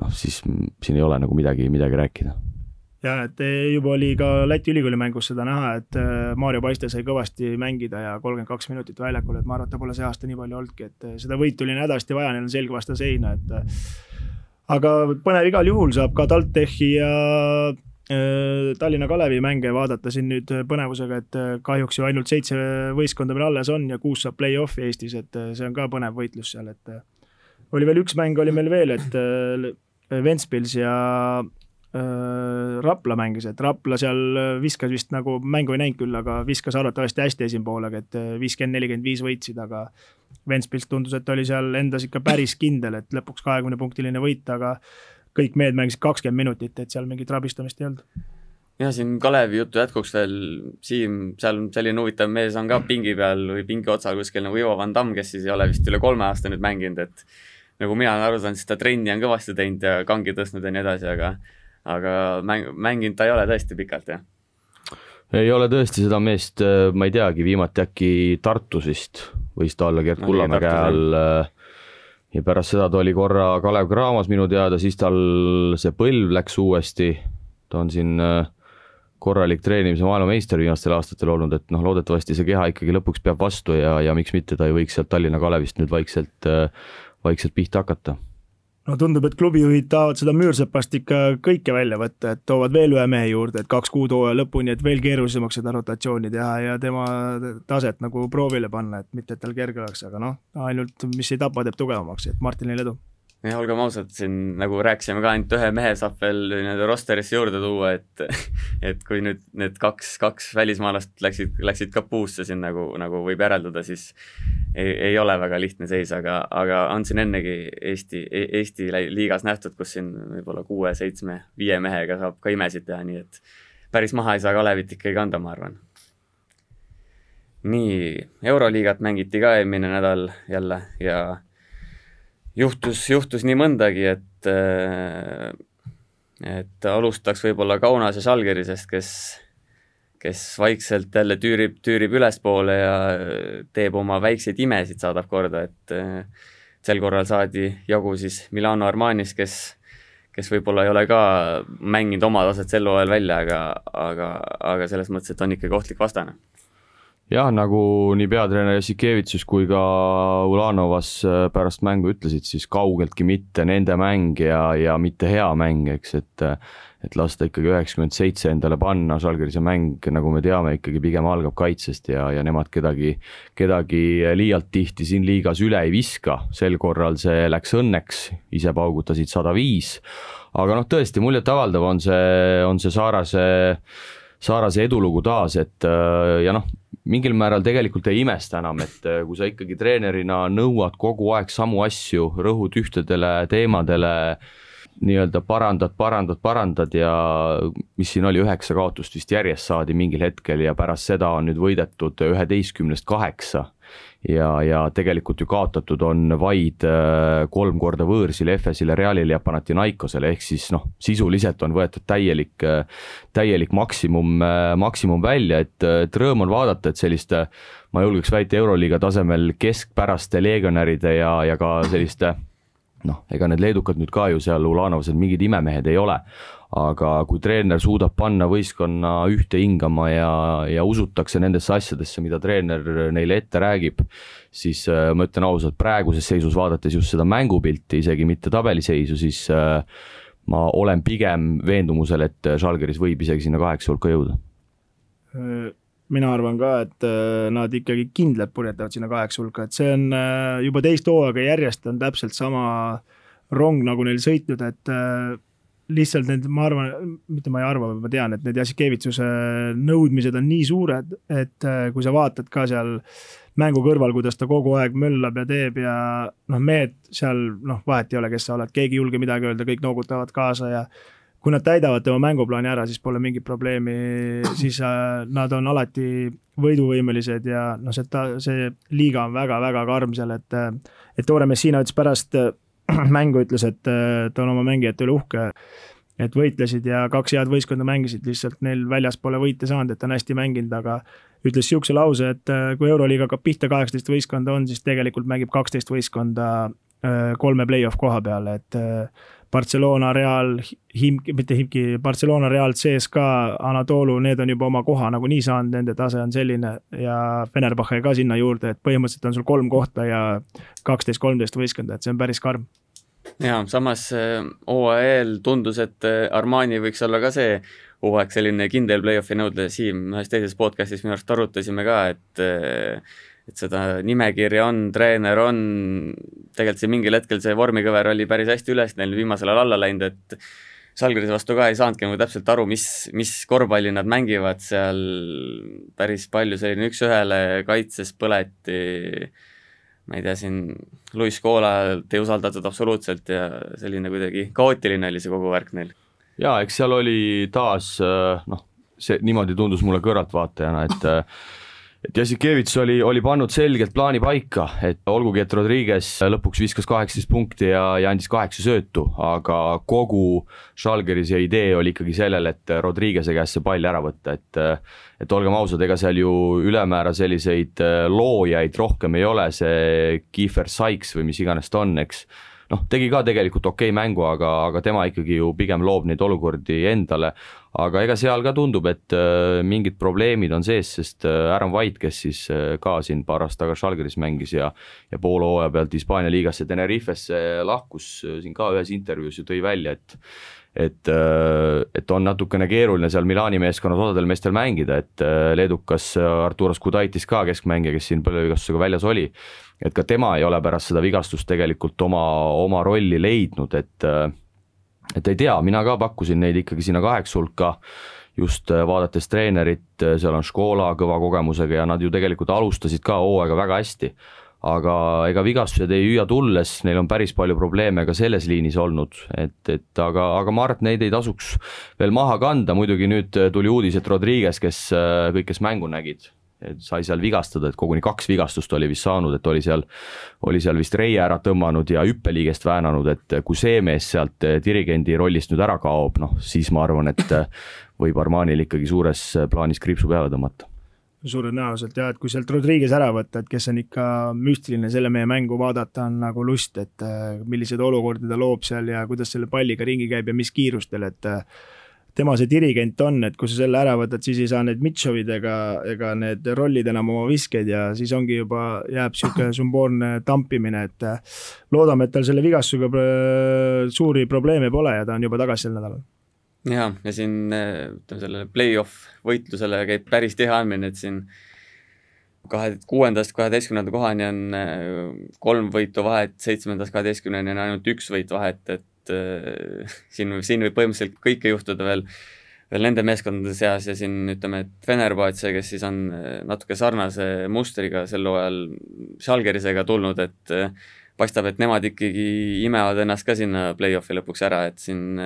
noh, siis siin ei ole nagu midagi, midagi rääkida ja et juba oli ka Läti ülikooli mängus seda näha, et äh, Mario Paiste sai kõvasti mängida ja kolmkümmend kaks minutit väljakul, et ma arvan, et ta pole see aasta nii palju olnudki, et äh, seda võitu oli hädasti vaja, neil on selg vastu seina, et äh, aga põnev igal juhul saab ka TalTechi ja Tallinna Kalevi mänge vaadata siin nüüd põnevusega, et kahjuks ju ainult seitse võistkonda meil alles on ja kuus saab play-off'i Eestis, et see on ka põnev võitlus seal, et oli veel üks mäng oli meil veel, et Ventspils ja Rapla mängis, et Rapla seal viskas vist nagu, mängu ei näinud küll, aga viskas arvatavasti hästi esimpoolega, et äh, viiskümmend, nelikümmend viis võitsid, aga Ventspils tundus, et oli seal endas ikka päris kindel, et lõpuks kahekümnepunktiline võit, aga kõik mehed mängisid kakskümmend minutit, et seal mingit rabistamist ei olnud. jah, siin Kalevi jutu jätkuks veel, Siim, seal selline huvitav mees on ka pingi peal või pingi otsal kuskil nagu Ivo Van Damm, kes siis ei ole vist üle kolme aasta nüüd mänginud, et nagu mina olen aru saanud, siis ta trenni on kõvasti teinud ja kangi tõstnud ja nii edasi, aga aga mäng, mänginud ta ei ole tõesti pikalt, jah? ei ole tõesti seda meest, äh, ma ei teagi, viimati äkki Tartus vist võis ta olla Gerd Kullamäe käe all. Äh, ja pärast seda ta oli korra Kalev Cramos minu teada, siis tal see põlv läks uuesti. ta on siin äh, korralik treenimise maailmameister viimastel aastatel olnud, et noh, loodetavasti see keha ikkagi lõpuks peab vastu ja, ja miks mitte ta ei võiks sealt Tallinna Kalevist nüüd vaikselt, vaikselt pihta hakata no tundub, et klubijuhid tahavad seda Müürsepast ikka kõike välja võtta, et toovad veel ühe mehe juurde, et kaks kuud hooaja lõpuni, et veel keerulisemaks seda rotatsiooni teha ja tema taset nagu proovile panna, et mitte, et tal kerge oleks, aga noh, ainult mis ei tapa, teeb tugevamaks, et Martinile edu jah, olgem ausad, siin nagu rääkisime ka, ainult ühe mehe saab veel nii-öelda rosterisse juurde tuua, et et kui nüüd need kaks, kaks välismaalast läksid, läksid ka puusse siin nagu, nagu võib järeldada, siis ei, ei ole väga lihtne seis, aga, aga on siin ennegi Eesti, Eesti liigas nähtud, kus siin võib-olla kuue, seitsme, viie mehega saab ka imesid teha, nii et päris maha ei saa Kalevit ikkagi kanda, ma arvan. nii, Euroliigat mängiti ka eelmine nädal jälle ja juhtus, juhtus nii mõndagi, et äh, et alustaks võib-olla Kaunase Žalgirisest, kes, kes vaikselt jälle tüürib, tüürib ülespoole ja teeb oma väikseid imesid, saadab korda, et äh, sel korral saadi jagu siis Milano Armanis, kes, kes võib-olla ei ole ka mänginud oma taset sel hooajal välja, aga, aga, aga selles mõttes, et on ikkagi ohtlik vastane jah, nagu nii peatreener Jassikevitsus kui ka Ulanovas äh, pärast mängu ütlesid, siis kaugeltki mitte nende mäng ja, ja mitte hea mäng, eks, et et lasta ikkagi üheksakümmend seitse endale panna, Žalgirise mäng, nagu me teame, ikkagi pigem algab kaitsest ja, ja nemad kedagi, kedagi liialt tihti siin liigas üle ei viska, sel korral see läks õnneks, ise paugutasid sada viis, aga noh, tõesti muljetavaldav on see, on see Saarase Saarase edulugu taas, et ja noh, mingil määral tegelikult ei imesta enam, et äh, kui sa ikkagi treenerina nõuad kogu aeg samu asju, rõhud ühtedele teemadele, nii-öelda parandad, parandad, parandad ja mis siin oli, üheksa kaotust vist järjest saadi mingil hetkel ja pärast seda on nüüd võidetud üheteistkümnest kaheksa ja, ja tegelikult ju kaotatud on vaid äh, kolm korda võõrsil Efesile, Realile ja Panathinaikosele, ehk siis noh, sisuliselt on võetud täielik, äh, täielik maksimum, äh, maksimum välja, et, et rõõm on vaadata, et selliste ma julgeks väita, Euroliiga tasemel keskpäraste legionäride ja, ja ka selliste noh, ega need leedukad nüüd ka ju seal Ulanovsed mingid imemehed ei ole, aga kui treener suudab panna võistkonna ühte hingama ja, ja usutakse nendesse asjadesse, mida treener neile ette räägib, siis äh, ma ütlen ausalt, praeguses seisus vaadates just seda mängupilti, isegi mitte tabeliseisu, siis äh, ma olen pigem veendumusel, et Žalgiris võib isegi sinna kaheksa hulka jõuda mina arvan ka, et nad ikkagi kindlalt purjetavad sinna kaheksa hulka, et see on juba teist hooaega järjest on täpselt sama rong, nagu neil sõitnud, et lihtsalt need, ma arvan, mitte ma ei arva, ma tean, et need Jassikevitsuse nõudmised on nii suured, et kui sa vaatad ka seal mängu kõrval, kuidas ta kogu aeg möllab ja teeb ja noh, mehed seal noh, vahet ei ole, kes sa oled, keegi ei julge midagi öelda, kõik noogutavad kaasa ja kui nad täidavad tema mänguplaani ära, siis pole mingit probleemi, siis äh, nad on alati võiduvõimelised ja noh, see, see liiga on väga-väga karm seal, et et Tore Messina ütles pärast äh, mängu, ütles, et ta on oma mängijate üle uhke, et võitlesid ja kaks head võistkonda mängisid, lihtsalt neil väljas pole võite saanud, et on hästi mänginud, aga ütles niisuguse lause, et äh, kui Euroliiga hakkab pihta, kaheksateist võistkonda on, siis tegelikult mängib kaksteist võistkonda kolme play-off koha peal, et Barcelona, Real, Himki, mitte Himki, Barcelona, Real, CSKA, Anatolu, need on juba oma koha nagunii saanud, nende tase on selline ja Fenerbahce ka sinna juurde, et põhimõtteliselt on sul kolm kohta ja kaksteist, kolmteist võistkonda, et see on päris karm. ja samas OAL äh, tundus, et äh, Armani võiks olla ka see hooaeg selline kindel play-off'i nõudle, Siim ühes teises podcast'is minu arust arutasime ka, et äh, et seda nimekirja on, treener on, tegelikult see mingil hetkel see vormikõver oli päris hästi üles neil viimasel ajal alla läinud, et Žalgirise vastu ka ei saanudki nagu täpselt aru, mis, mis korvpalli nad mängivad seal, päris palju selline üks-ühele kaitses põleti, ma ei tea, siin Luis Coolalt ei usaldatud absoluutselt ja selline kuidagi kaootiline oli see kogu värk neil. jaa, eks seal oli taas noh, see niimoodi tundus mulle kõrvaltvaatajana, et et Jassikevitš oli, oli pannud selgelt plaani paika, et olgugi, et Rodriguez lõpuks viskas kaheksateist punkti ja, ja andis kaheksa söötu, aga kogu Žalgirise idee oli ikkagi sellel, et Rodriguez'e käest see pall ära võtta, et et olgem ausad, ega seal ju ülemäära selliseid loojaid rohkem ei ole, see Kiefer Sykes või mis iganes ta on, eks noh, tegi ka tegelikult okei okay mängu, aga, aga tema ikkagi ju pigem loob neid olukordi endale. Aga ega seal ka tundub, et äh, mingid probleemid on sees, sest äh, Aaron White, kes siis äh, ka siin paar aastat tagasi Žalgiris mängis ja ja poole hooaja pealt Hispaania liigasse Tenerifesse lahkus, siin ka ühes intervjuus ju tõi välja, et et, et on natukene keeruline seal Milani meeskonnas osadel meestel mängida, et leedukas Arturas Kudaitis ka keskmängija, kes siin põlvevigastusega väljas oli et ka tema ei ole pärast seda vigastust tegelikult oma, oma rolli leidnud, et et ei tea, mina ka pakkusin neid ikkagi sinna kaheksa hulka, just vaadates treenerit, seal on Škola kõva kogemusega ja nad ju tegelikult alustasid ka hooaega väga hästi. aga ega vigastused ei hüüa tulles, neil on päris palju probleeme ka selles liinis olnud, et, et aga, aga ma arvan, et neid ei tasuks veel maha kanda, muidugi nüüd tuli uudis, et Rodriguez, kes kõik, kes mängu nägid, sai seal vigastada, et koguni kaks vigastust oli vist saanud, et oli seal, oli seal vist reie ära tõmmanud ja hüppeliigest väänanud, et kui see mees sealt dirigendi rollist nüüd ära kaob, noh siis ma arvan, et võib Armanil ikkagi suures plaanis kriipsu peale tõmmata. Suure tõenäoliselt jah, et kui sealt Rodriguez ära võtta, et kes on ikka müstiline, selle meie mängu vaadata on nagu lust, et milliseid olukordi ta loob seal ja kuidas selle palliga ringi käib ja mis kiirustel, et tema see dirigent on, et kui sa selle ära võtad, siis ei saa need Mitšovid ega, ega need rollid enam oma viskeid ja siis ongi juba, jääb sihuke sümboolne tampimine, et äh, loodame, et tal selle vigastusega suuri probleeme pole ja ta on juba tagasi sel nädalal. ja, ja siin ütleme sellele play-off võitlusele käib päris tihe andmine, et siin kahe, kuuendast kaheteistkümnenda kohani on äh, kolm võitu vahet, seitsmendast kaheteistkümneni on ainult üks võit vahet, et et äh, siin, siin võib põhimõtteliselt kõike juhtuda veel, veel nende meeskondade seas ja siin ütleme, et Fenerbahce, kes siis on äh, natuke sarnase mustriga sel hooajal Schalgerisega tulnud, et äh, paistab, et nemad ikkagi imevad ennast ka sinna play-off'i lõpuks ära, et siin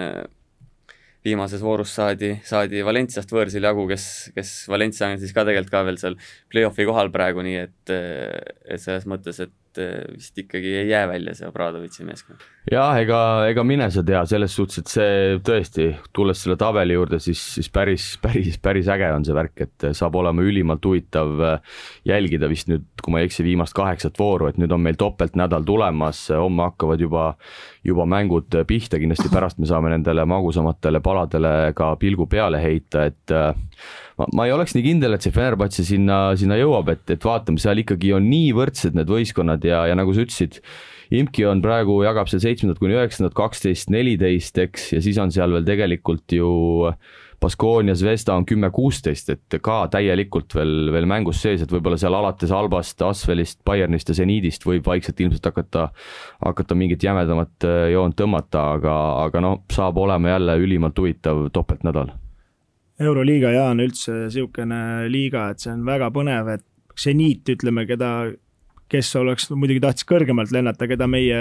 viimases voorus saadi, saadi Valenciast võõrsil jagu, kes, kes Valencia on siis ka tegelikult ka veel seal play-off'i kohal praegu, nii et, et selles mõttes, et et vist ikkagi ei jää välja see Obradovitši meeskond. jah, ega, ega mine sa tea, selles suhtes, et see tõesti, tulles selle tabeli juurde, siis, siis päris, päris, päris äge on see värk, et saab olema ülimalt huvitav jälgida vist nüüd, kui ma ei eksi, viimast kaheksat vooru, et nüüd on meil topeltnädal tulemas, homme hakkavad juba, juba mängud pihta, kindlasti pärast me saame nendele magusamatele paladele ka pilgu peale heita, et ma, ma ei oleks nii kindel, et see Fenerbahce sinna, sinna jõuab, et, et vaatame, seal ikkagi on nii võrdsed need võistkonnad ja, ja nagu sa ütlesid, Imki on praegu, jagab seal seitsmendat kuni üheksandat, kaksteist, neliteist, eks, ja siis on seal veel tegelikult ju Baskonia, Zvezda on kümme, kuusteist, et ka täielikult veel, veel mängus sees, et võib-olla seal alates Albast, Asvelist, Bayernist ja Zeniidist võib vaikselt ilmselt hakata, hakata mingit jämedamat äh, joont tõmmata, aga, aga noh, saab olema jälle ülimalt huvitav topeltnädal. Euroliiga ja on üldse niisugune liiga, et see on väga põnev, et seniit, ütleme, keda, kes oleks, muidugi tahtis kõrgemalt lennata, keda meie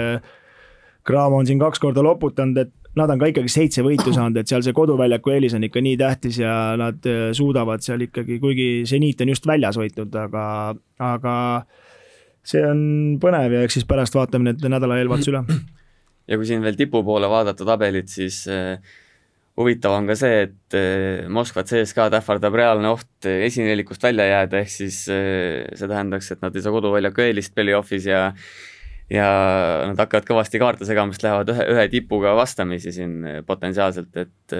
Graamo on siin kaks korda loputanud, et nad on ka ikkagi seitse võitu saanud, et seal see koduväljaku eelis on ikka nii tähtis ja nad äh, suudavad seal ikkagi, kuigi seniit on just väljas võitnud, aga, aga see on põnev ja eks siis pärast vaatame need nädala eelvaatuse üle. ja kui siin veel tipu poole vaadata tabelit, siis äh, huvitav on ka see, et eh, Moskva CSKA-d ähvardab reaalne oht esinelikust välja jääda, ehk siis see tähendaks, et nad ei saa koduväljaku eelist play-off'is ja ja nad hakkavad kõvasti kaarte segama, sest lähevad ühe, ühe tipuga vastamisi siin potentsiaalselt, et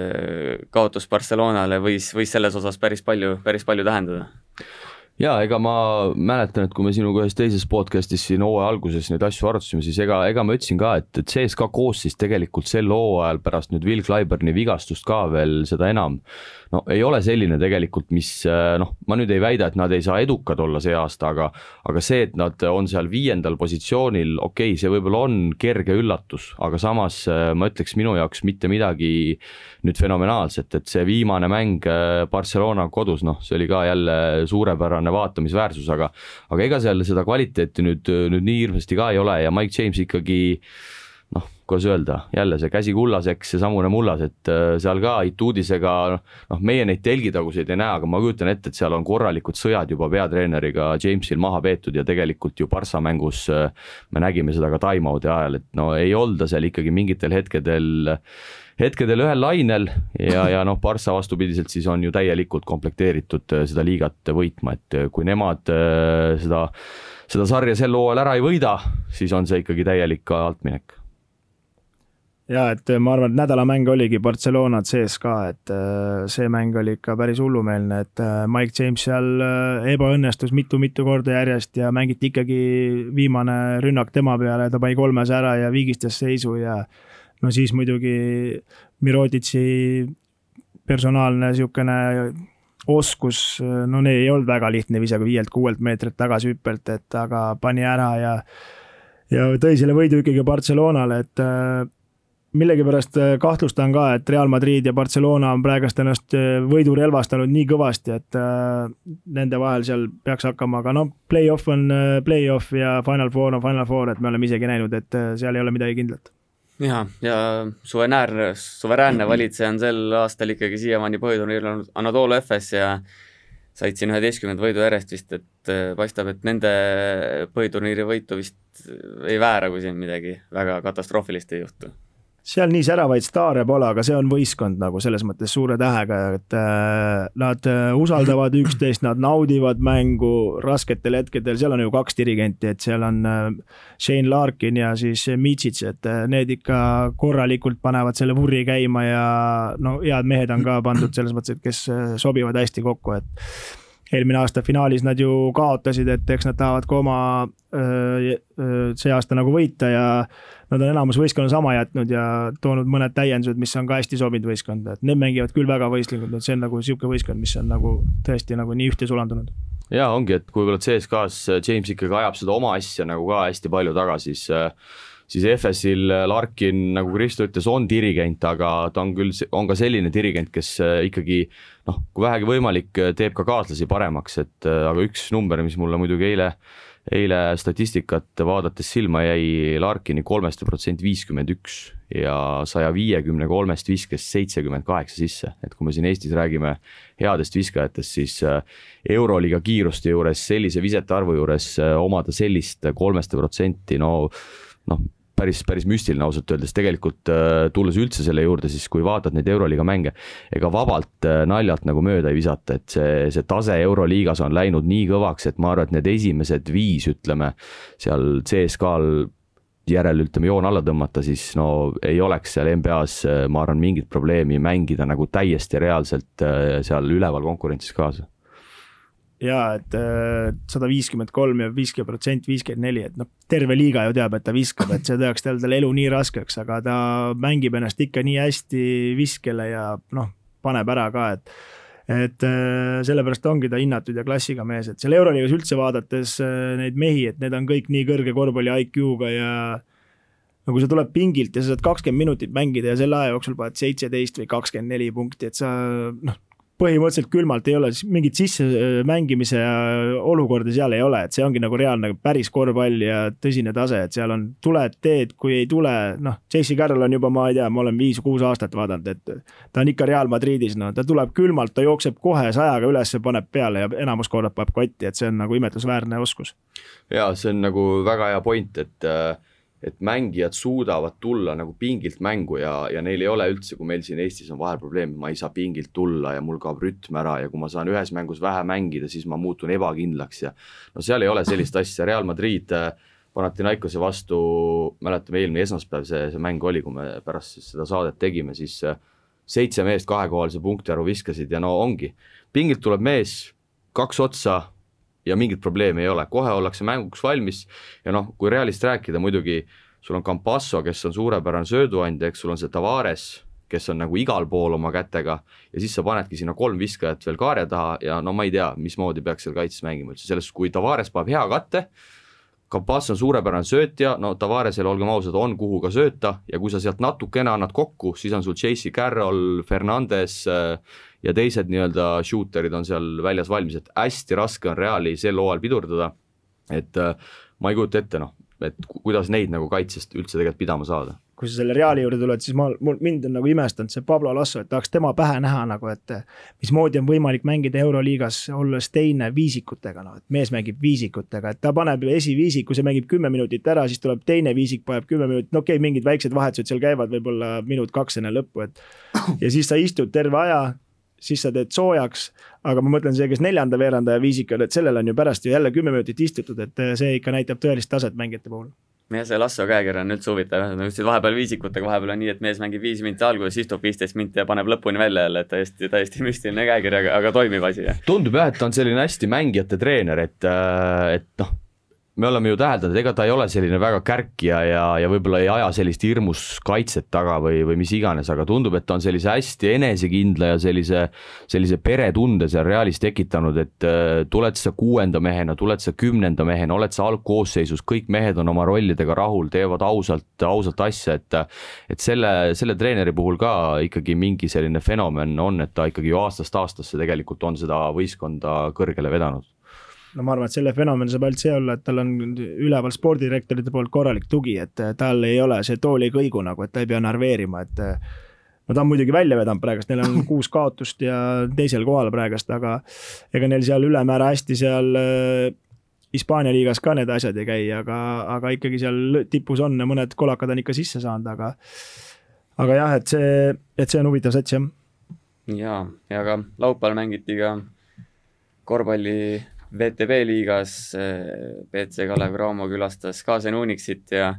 kaotus Barcelonale võis, võis selles osas päris palju, päris palju tähendada ja ega ma mäletan, et kui me sinuga ühes teises podcast'is siin hooaja alguses neid asju arutasime, siis ega, ega ma ütlesin ka, et, et CSKA koosseis tegelikult sel hooajal pärast nüüd Will Clyburni vigastust ka veel seda enam. No ei ole selline tegelikult, mis äh, noh, ma nüüd ei väida, et nad ei saa edukad olla see aasta, aga aga see, et nad on seal viiendal positsioonil, okei okay,, see võib-olla on kerge üllatus, aga samas äh, ma ütleks minu jaoks mitte midagi nüüd fenomenaalset, et see viimane mäng äh, Barcelona kodus, noh, see oli ka jälle suurepärane vaatamisväärsus, aga aga ega seal seda kvaliteeti nüüd, nüüd nii hirmsasti ka ei ole ja Mike James ikkagi noh, kuidas öelda, jälle see käsi kullaseks, seesamune mullas, et äh, seal ka Ituudisega noh, meie neid telgitaguseid ei näe, aga ma kujutan ette, et seal on korralikud sõjad juba peatreeneriga Jamesil maha peetud ja tegelikult ju Barca mängus äh, me nägime seda ka time-out'i ajal, et no ei olda seal ikkagi mingitel hetkedel hetkedel ühel lainel ja, ja noh, Barca vastupidiselt siis on ju täielikult komplekteeritud äh, seda liigat võitma, et kui nemad seda, seda sarja sel hooajal ära ei võida, siis on see ikkagi täielik altminek. Ja et ma arvan, et nädalamäng oligi Barcelona CSKA, et äh, see mäng oli ikka päris hullumeelne, et äh, Mike James seal äh, ebaõnnestus mitu-mitu korda järjest ja mängiti ikkagi viimane rünnak tema peale, ta pani kolmes ära ja viigistas seisu ja no siis muidugi Miroditši personaalne niisugune oskus, no neil ei olnud väga lihtne visata viielt-kuuelt meetrilt tagasi hüppelt, et aga pani ära ja ja tõi selle võidu ikkagi Barcelonale, et millegipärast äh, kahtlustan ka, et Real Madrid ja Barcelona on praegust ennast äh, võidu relvastanud nii kõvasti, et äh, nende vahel seal peaks hakkama, aga noh, play-off on play-off ja Final Four on Final Four, et me oleme isegi näinud, et seal ei ole midagi kindlat. Ja, ja suveräänne, suveräänne valitseja on sel aastal ikkagi siiamaani põhiturniiril Anatolia FS ja said siin üheteistkümnenda võidu järjest vist, et paistab, et nende põhiturniiri võitu vist ei väära, kui siin midagi väga katastroofilist ei juhtu seal nii säravaid staare pole, aga see on võistkond nagu selles mõttes suure tähega, et äh, nad äh, usaldavad üksteist, nad naudivad mängu rasketel hetkedel, seal on ju kaks dirigenti, et seal on äh, Shane Larkin ja siis Michits, et need ikka korralikult panevad selle vurri käima ja no head mehed on ka pandud selles mõttes, et kes sobivad hästi kokku, et eelmine aasta finaalis nad ju kaotasid, et eks nad tahavad ka oma see aasta nagu võita ja nad on enamus võistkonna sama jätnud ja toonud mõned täiendused, mis on ka hästi sobinud võistkonda, et need mängivad küll väga võistlikult, et see on nagu niisugune võistkond, mis on nagu tõesti nagu nii ühte sulandunud. ja ongi, et kui võib-olla CSKA-s James ikkagi ajab seda oma asja nagu ka hästi palju taga, siis siis FS-il Larkin, nagu Kristo ütles, on dirigent, aga ta on küll, on ka selline dirigent, kes äh, ikkagi noh, kui vähegi võimalik, teeb ka kaaslasi paremaks, et aga üks number, mis mulle muidugi eile eile statistikat vaadates silma jäi Larkini kolmest protsent viiskümmend üks ja saja viiekümne kolmest viskas seitsekümmend kaheksa sisse, et kui me siin Eestis räägime headest viskajatest, siis äh, Euroliiga kiiruste juures sellise visete arvu juures äh, omada sellist kolmeste protsenti, no noh, päris, päris müstiline ausalt öeldes, tegelikult äh, tulles üldse selle juurde, siis kui vaatad neid Euroliiga mänge, ega vabalt äh, naljalt nagu mööda ei visata, et see, see tase Euroliigas on läinud nii kõvaks, et ma arvan, et need esimesed viis, ütleme, seal CSKA-l järel ütleme joon alla tõmmata, siis no ei oleks seal NBA-s, äh, ma arvan, mingit probleemi mängida nagu täiesti reaalselt seal üleval konkurentsis kaasa jaa, et äh, sada viiskümmend kolm ja viiskümmend protsenti, viiskümmend neli, et noh, terve liiga ju teab, et ta viskab, et see teeks tal elu nii raskeks, aga ta mängib ennast ikka nii hästi viskele ja noh, paneb ära ka, et et äh, sellepärast ongi ta hinnatud ja klassiga mees, et seal Euroliigas üldse vaadates äh, neid mehi, et need on kõik nii kõrge korvpalli IQ-ga ja no kui sa tuled pingilt ja sa saad kakskümmend minutit mängida ja selle aja jooksul paned seitseteist või kakskümmend neli punkti, et sa noh, põhimõtteliselt külmalt ei ole, mingit sissemängimise olukorda seal ei ole, et see ongi nagu reaalne päris korvpall ja tõsine tase, et seal on, tuled, teed, kui ei tule, noh, J.C. Carroll on juba, ma ei tea, ma olen viis-kuus aastat vaadanud, et ta on ikka Real Madridis, no ta tuleb külmalt, ta jookseb kohe sajaga üles, paneb peale ja enamus korrad paneb kotti, et see on nagu imetlusväärne oskus. ja see on nagu väga hea point, et äh et mängijad suudavad tulla nagu pingilt mängu ja, ja neil ei ole üldse, kui meil siin Eestis on vahel probleem, ma ei saa pingilt tulla ja mul kaob rütm ära ja kui ma saan ühes mängus vähe mängida, siis ma muutun ebakindlaks ja no seal ei ole sellist asja, Real Madrid äh, Panathinaikose vastu, mäletame, eelmine esmaspäev see, see mäng oli, kui me pärast siis seda saadet tegime, siis äh, seitse meest kahekohalise punktiarvu viskasid ja no ongi, pingilt tuleb mees, kaks otsa ja mingit probleemi ei ole, kohe ollakse mänguks valmis ja noh, kui Realist rääkida, muidugi sul on Campasso, kes on suurepärane sööduandja, eks sul on see Tavares, kes on nagu igal pool oma kätega ja siis sa panedki sinna kolm viskajat veel kaare taha ja no ma ei tea, mismoodi peaks seal kaitses mängima üldse, selles, kui Tavares paneb hea katte, Campasso on suurepärane söötja, no Tavaresel, olgem ausad, on kuhu ka sööta ja kui sa sealt natukene annad kokku, siis on sul J.C. Carroll, Fernandes äh, ja teised nii-öelda shooter'id on seal väljas valmis, et hästi raske on Reali sel hooajal pidurdada. et äh, ma ei kujuta ette, noh, et kuidas neid nagu kaitsest üldse tegelikult pidama saada kui sa selle Reali juurde tuled, siis ma, mul, mind on nagu imestanud see Pablo Lasso, et tahaks tema pähe näha nagu, et mismoodi on võimalik mängida Euroliigas, olles teine viisikutega, noh, et mees mängib viisikutega, et ta paneb esiviisiku, see mängib kümme minutit ära, siis tuleb teine viisik, paneb kümme minutit, no okei okay,, mingid väiksed vahetused seal käivad võib-olla minut-kaks enne lõppu, et ja siis sa istud terve aja, siis sa teed soojaks. aga ma mõtlen see, kes neljanda veerandaja viisik on, et sellel on ju pärast ju jälle kümme minutit istutud, et see ikka näitab tõelist taset mängijate puhul jah, see Lasso käekiri on üldse huvitav, nagu ütlesid, vahepeal viisikutega, vahepeal on nii, et mees mängib viis minti alguses, istub viisteist minti ja paneb lõpuni välja jälle, et täiesti, täiesti müstiline käekiri, aga, aga toimiv asi. tundub jah, et ta on selline hästi mängijate treener, et, et noh me oleme ju täheldanud, ega ta ei ole selline väga kärkija ja, ja võib-olla ei aja sellist hirmus kaitset taga või, või mis iganes, aga tundub, et ta on sellise hästi enesekindla ja sellise, sellise peretunde seal Realis tekitanud, et äh, tuled sa kuuenda mehena, tuled sa kümnenda mehena, oled sa algkoosseisus, kõik mehed on oma rollidega rahul, teevad ausalt, ausalt asja, et et selle, selle treeneri puhul ka ikkagi mingi selline fenomen on, et ta ikkagi ju aastast aastasse tegelikult on seda võistkonda kõrgele vedanud no ma arvan, et selle fenomen saab ainult see olla, et tal on üleval spordidirektorite poolt korralik tugi, et tal ei ole see tool ei kõigu nagu, et ta ei pea narveerima, et no ta on muidugi välja vedanud praegust, neil on kuus kaotust ja teisel kohal praegust, aga ega neil seal ülemäära hästi seal äh, Hispaania liigas ka need asjad ei käi, aga, aga ikkagi seal tipus on ja mõned kolakad on ikka sisse saanud, aga aga jah, et see, et see on huvitav sats, jah. jaa, ja ka laupäeval mängiti ka korvpalli VTB liigas BC eh, Kalev Cramo külastas ka Zen Unixit ja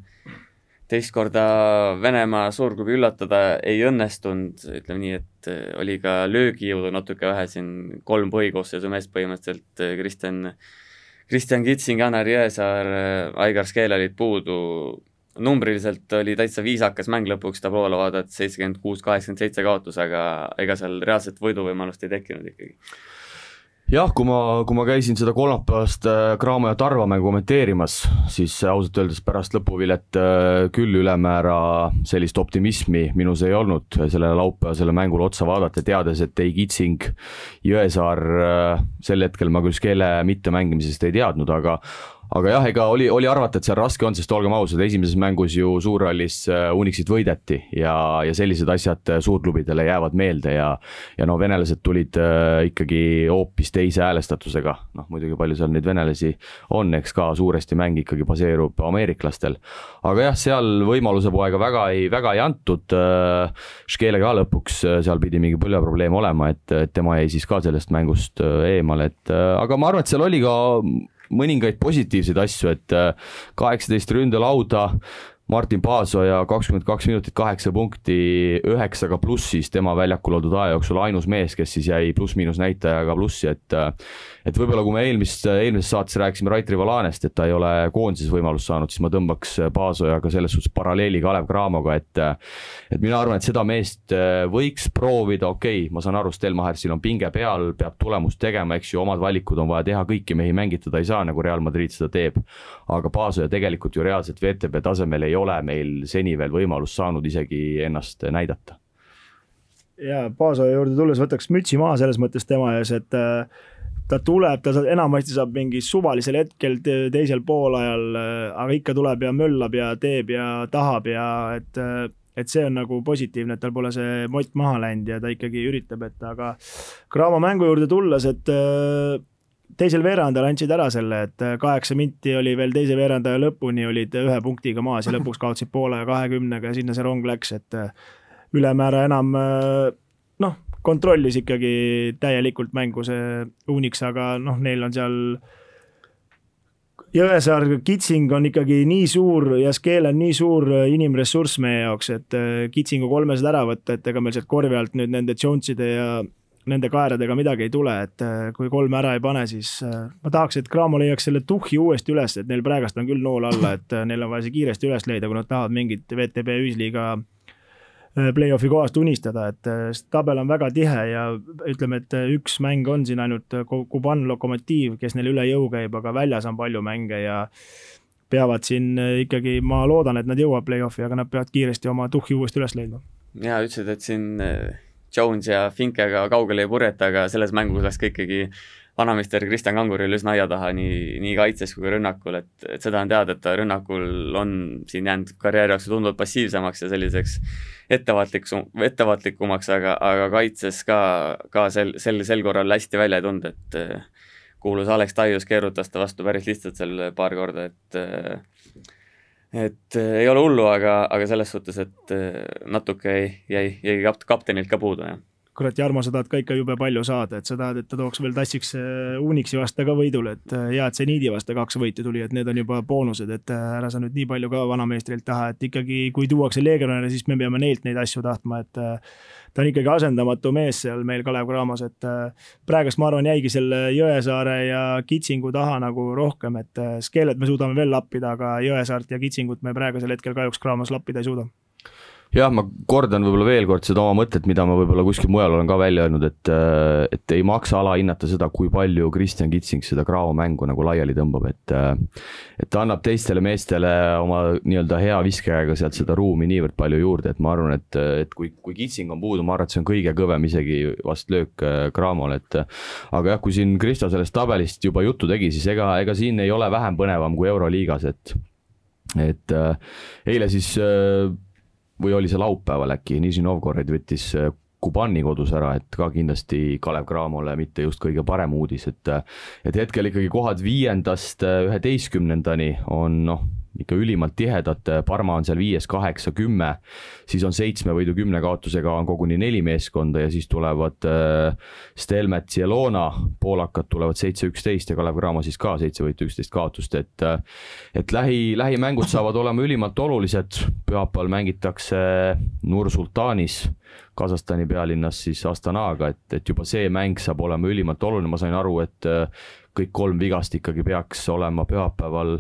teist korda Venemaa suurklubi üllatada ei õnnestunud, ütleme nii, et eh, oli ka löögijõudu natuke vähe siin, kolm põhikoosseisu meest põhimõtteliselt, eh, Kristjan, Kristjan Kitsing, Janar Jõesaar, Aigar Skeel olid puudu, numbriliselt oli täitsa viisakas mäng lõpuks tabloole vaadata, seitsekümmend kuus, kaheksakümmend seitse kaotus, aga ega seal reaalset võiduvõimalust ei tekkinud ikkagi jah, kui ma, kui ma käisin seda kolmapäevast Graamo ja Tarva mängu kommenteerimas, siis ausalt öeldes pärast lõpuvilet küll ülemäära sellist optimismi minus ei olnud sellele laupäevasele mängule otsa vaadata, teades, et ei Kitsing, Jõesaar, sel hetkel ma küll Skele mittemängimisest ei teadnud, aga aga jah, ega oli, oli arvata, et seal raske on, sest olgem ausad, esimeses mängus ju Suurhallis äh, Unixit võideti ja, ja sellised asjad äh, suurklubidele jäävad meelde ja ja no venelased tulid äh, ikkagi hoopis teise häälestatusega, noh muidugi palju seal neid venelasi on, eks ka suuresti mäng ikkagi baseerub ameeriklastel. aga jah, seal võimaluse poega väga ei, väga ei antud Škele ka lõpuks seal pidi mingi põlveprobleem olema, et, et tema jäi siis ka sellest mängust eemale, et aga ma arvan, et seal oli ka mõningaid positiivseid asju, et äh, kaheksateist ründalauda, Martin Paasoja kakskümmend kaks minutit, kaheksa punkti, üheksaga plussis tema väljakul oldud aja jooksul ainus mees, kes siis jäi pluss-miinus näitajaga plussi, et et võib-olla kui me eelmist, eelmises saates rääkisime Rait Rivalanest, et ta ei ole koondises võimalust saanud, siis ma tõmbaks Paasojaga selles suhtes paralleeli Kalev Cramoga, et et mina arvan, et seda meest äh, võiks proovida, okei okay,, ma saan aru, Stelmachersil on pinge peal, peab tulemust tegema, eks ju, omad valikud on vaja teha, kõiki mehi mängitada ei saa, nagu Real Madrid seda teeb. aga Paasoja tegelikult ju reaalselt VTB tasemel ei ole meil seni veel võimalust saanud isegi ennast näidata. Ja Paasoja juurde tulles võtaks mütsi maha selles mõttes tema ees, et äh, ta tuleb, ta saab, enamasti saab mingi suvalisel hetkel teisel poolajal, äh, aga ikka tuleb ja möllab ja teeb ja tahab ja et, äh, et see on nagu positiivne, et tal pole see mott maha läinud ja ta ikkagi üritab, et aga Cramo mängu juurde tulles, et äh, teisel veerandajal andsid ära selle, et kaheksa minti oli veel teise veerandaja lõpuni, olid ühe punktiga maas ja lõpuks kaotasid poole kahekümnega ja sinna see rong läks, et ülemäära enam noh, kontrollis ikkagi täielikult mängu see Unix, aga noh, neil on seal Jõesaar, Kitsing on ikkagi nii suur ja Skeel on nii suur inimressurss meie jaoks, et äh, Kitsingu kolmesed ära võtta, et ega meil sealt korvi alt nüüd nende Joneside ja nende kaeradega midagi ei tule, et äh, kui kolme ära ei pane, siis äh, ma tahaks, et Cramo leiaks selle tuhhi uuesti üles, et neil praegust on küll nool alla, et neil on vaja see kiiresti üles leida, kui nad tahavad mingit VTB ühisliiga Äh, play-off'i kohast unistada, et äh, tabel on väga tihe ja ütleme, et äh, üks mäng on siin ainult Kuban Lokomotiiv, kes neil üle jõu käib, aga väljas on palju mänge ja peavad siin ikkagi, ma loodan, et nad jõuavad play-off'i, aga nad peavad kiiresti oma tuhhi uuesti üles leidma. ja ütlesid, et siin Jones ja Finkega kaugele ei purjeta, aga selles mängus läks ka ikkagi vanameister Kristjan Kanguril üsna aia taha nii, nii kaitses kui ka rünnakul, et, et seda on teada, et ta rünnakul on siin jäänud karjääri jooksul tunduvalt passiivsemaks ja selliseks ettevaatliks, ettevaatlikumaks, aga, aga kaitses ka, ka sel, sel, sel korral hästi välja ei tulnud, et kuulus Alex Taius keerutas ta vastu päris lihtsalt seal paar korda, et et äh, ei ole hullu, aga, aga selles suhtes, et äh, natuke jäi, jäi, jäi kapt-, kaptenilt ka puudu, jah kurat, Jarmo, sa tahad ka ikka jube palju saada, et sa tahad, et ta tooks veel tassiks äh, Unixi vastu ka võidule, et äh, hea, et see Niidi vastu kaks võitu tuli, et need on juba boonused, et äh, ära sa nüüd nii palju ka vanameistrilt taha, et ikkagi, kui tuuakse legionäre, siis me peame neilt neid asju tahtma, et ta on ikkagi asendamatu mees seal meil Kalev Cramos, et praegust ma arvan, jäigi selle Jõesaare ja Kitsingu taha nagu rohkem, et Skelet me suudame veel lappida, aga Jõesaart ja Kitsingut me praegusel hetkel kahjuks Cramos lappida ei suuda jah, ma kordan võib-olla veel kord seda oma mõtet, mida ma võib-olla kuskil mujal olen ka välja öelnud, et, äh, et ei maksa alahinnata seda, kui palju Kristjan Kitsing seda Crao mängu nagu laiali tõmbab, et äh, et ta annab teistele meestele oma nii-öelda hea viskekäega sealt seda ruumi niivõrd palju juurde, et ma arvan, et, et kui, kui Kitsing on puudu, ma arvan, et see on kõige kõvem isegi vast löök äh, Cramole, et aga jah, kui siin Kristo sellest tabelist juba juttu tegi, siis ega, ega siin ei ole vähem põnevam kui Euroliigas, et et äh, eile siis äh, või oli see laupäeval äkki, Nižni Novgorod võttis äh, Kubani kodus ära, et ka kindlasti Kalev Cramole mitte just kõige parem uudis, et et hetkel ikkagi kohad viiendast äh, üheteistkümnendani on noh, ikka ülimalt tihedad, Parma on seal viies, kaheksa, kümme, siis on seitsme võidu kümne kaotusega on koguni neli meeskonda ja siis tulevad äh, Stelmet, Cielona, poolakad tulevad seitse, üksteist ja Kalev Cramo siis ka seitse võitu, üksteist kaotust, et äh, et lähi, lähimängud saavad olema ülimalt olulised, pühapäeval mängitakse Nur-Sultanis, Kasahstani pealinnas siis Astanaga, et, et juba see mäng saab olema ülimalt oluline, ma sain aru, et äh, kõik kolm vigast ikkagi peaks olema pühapäeval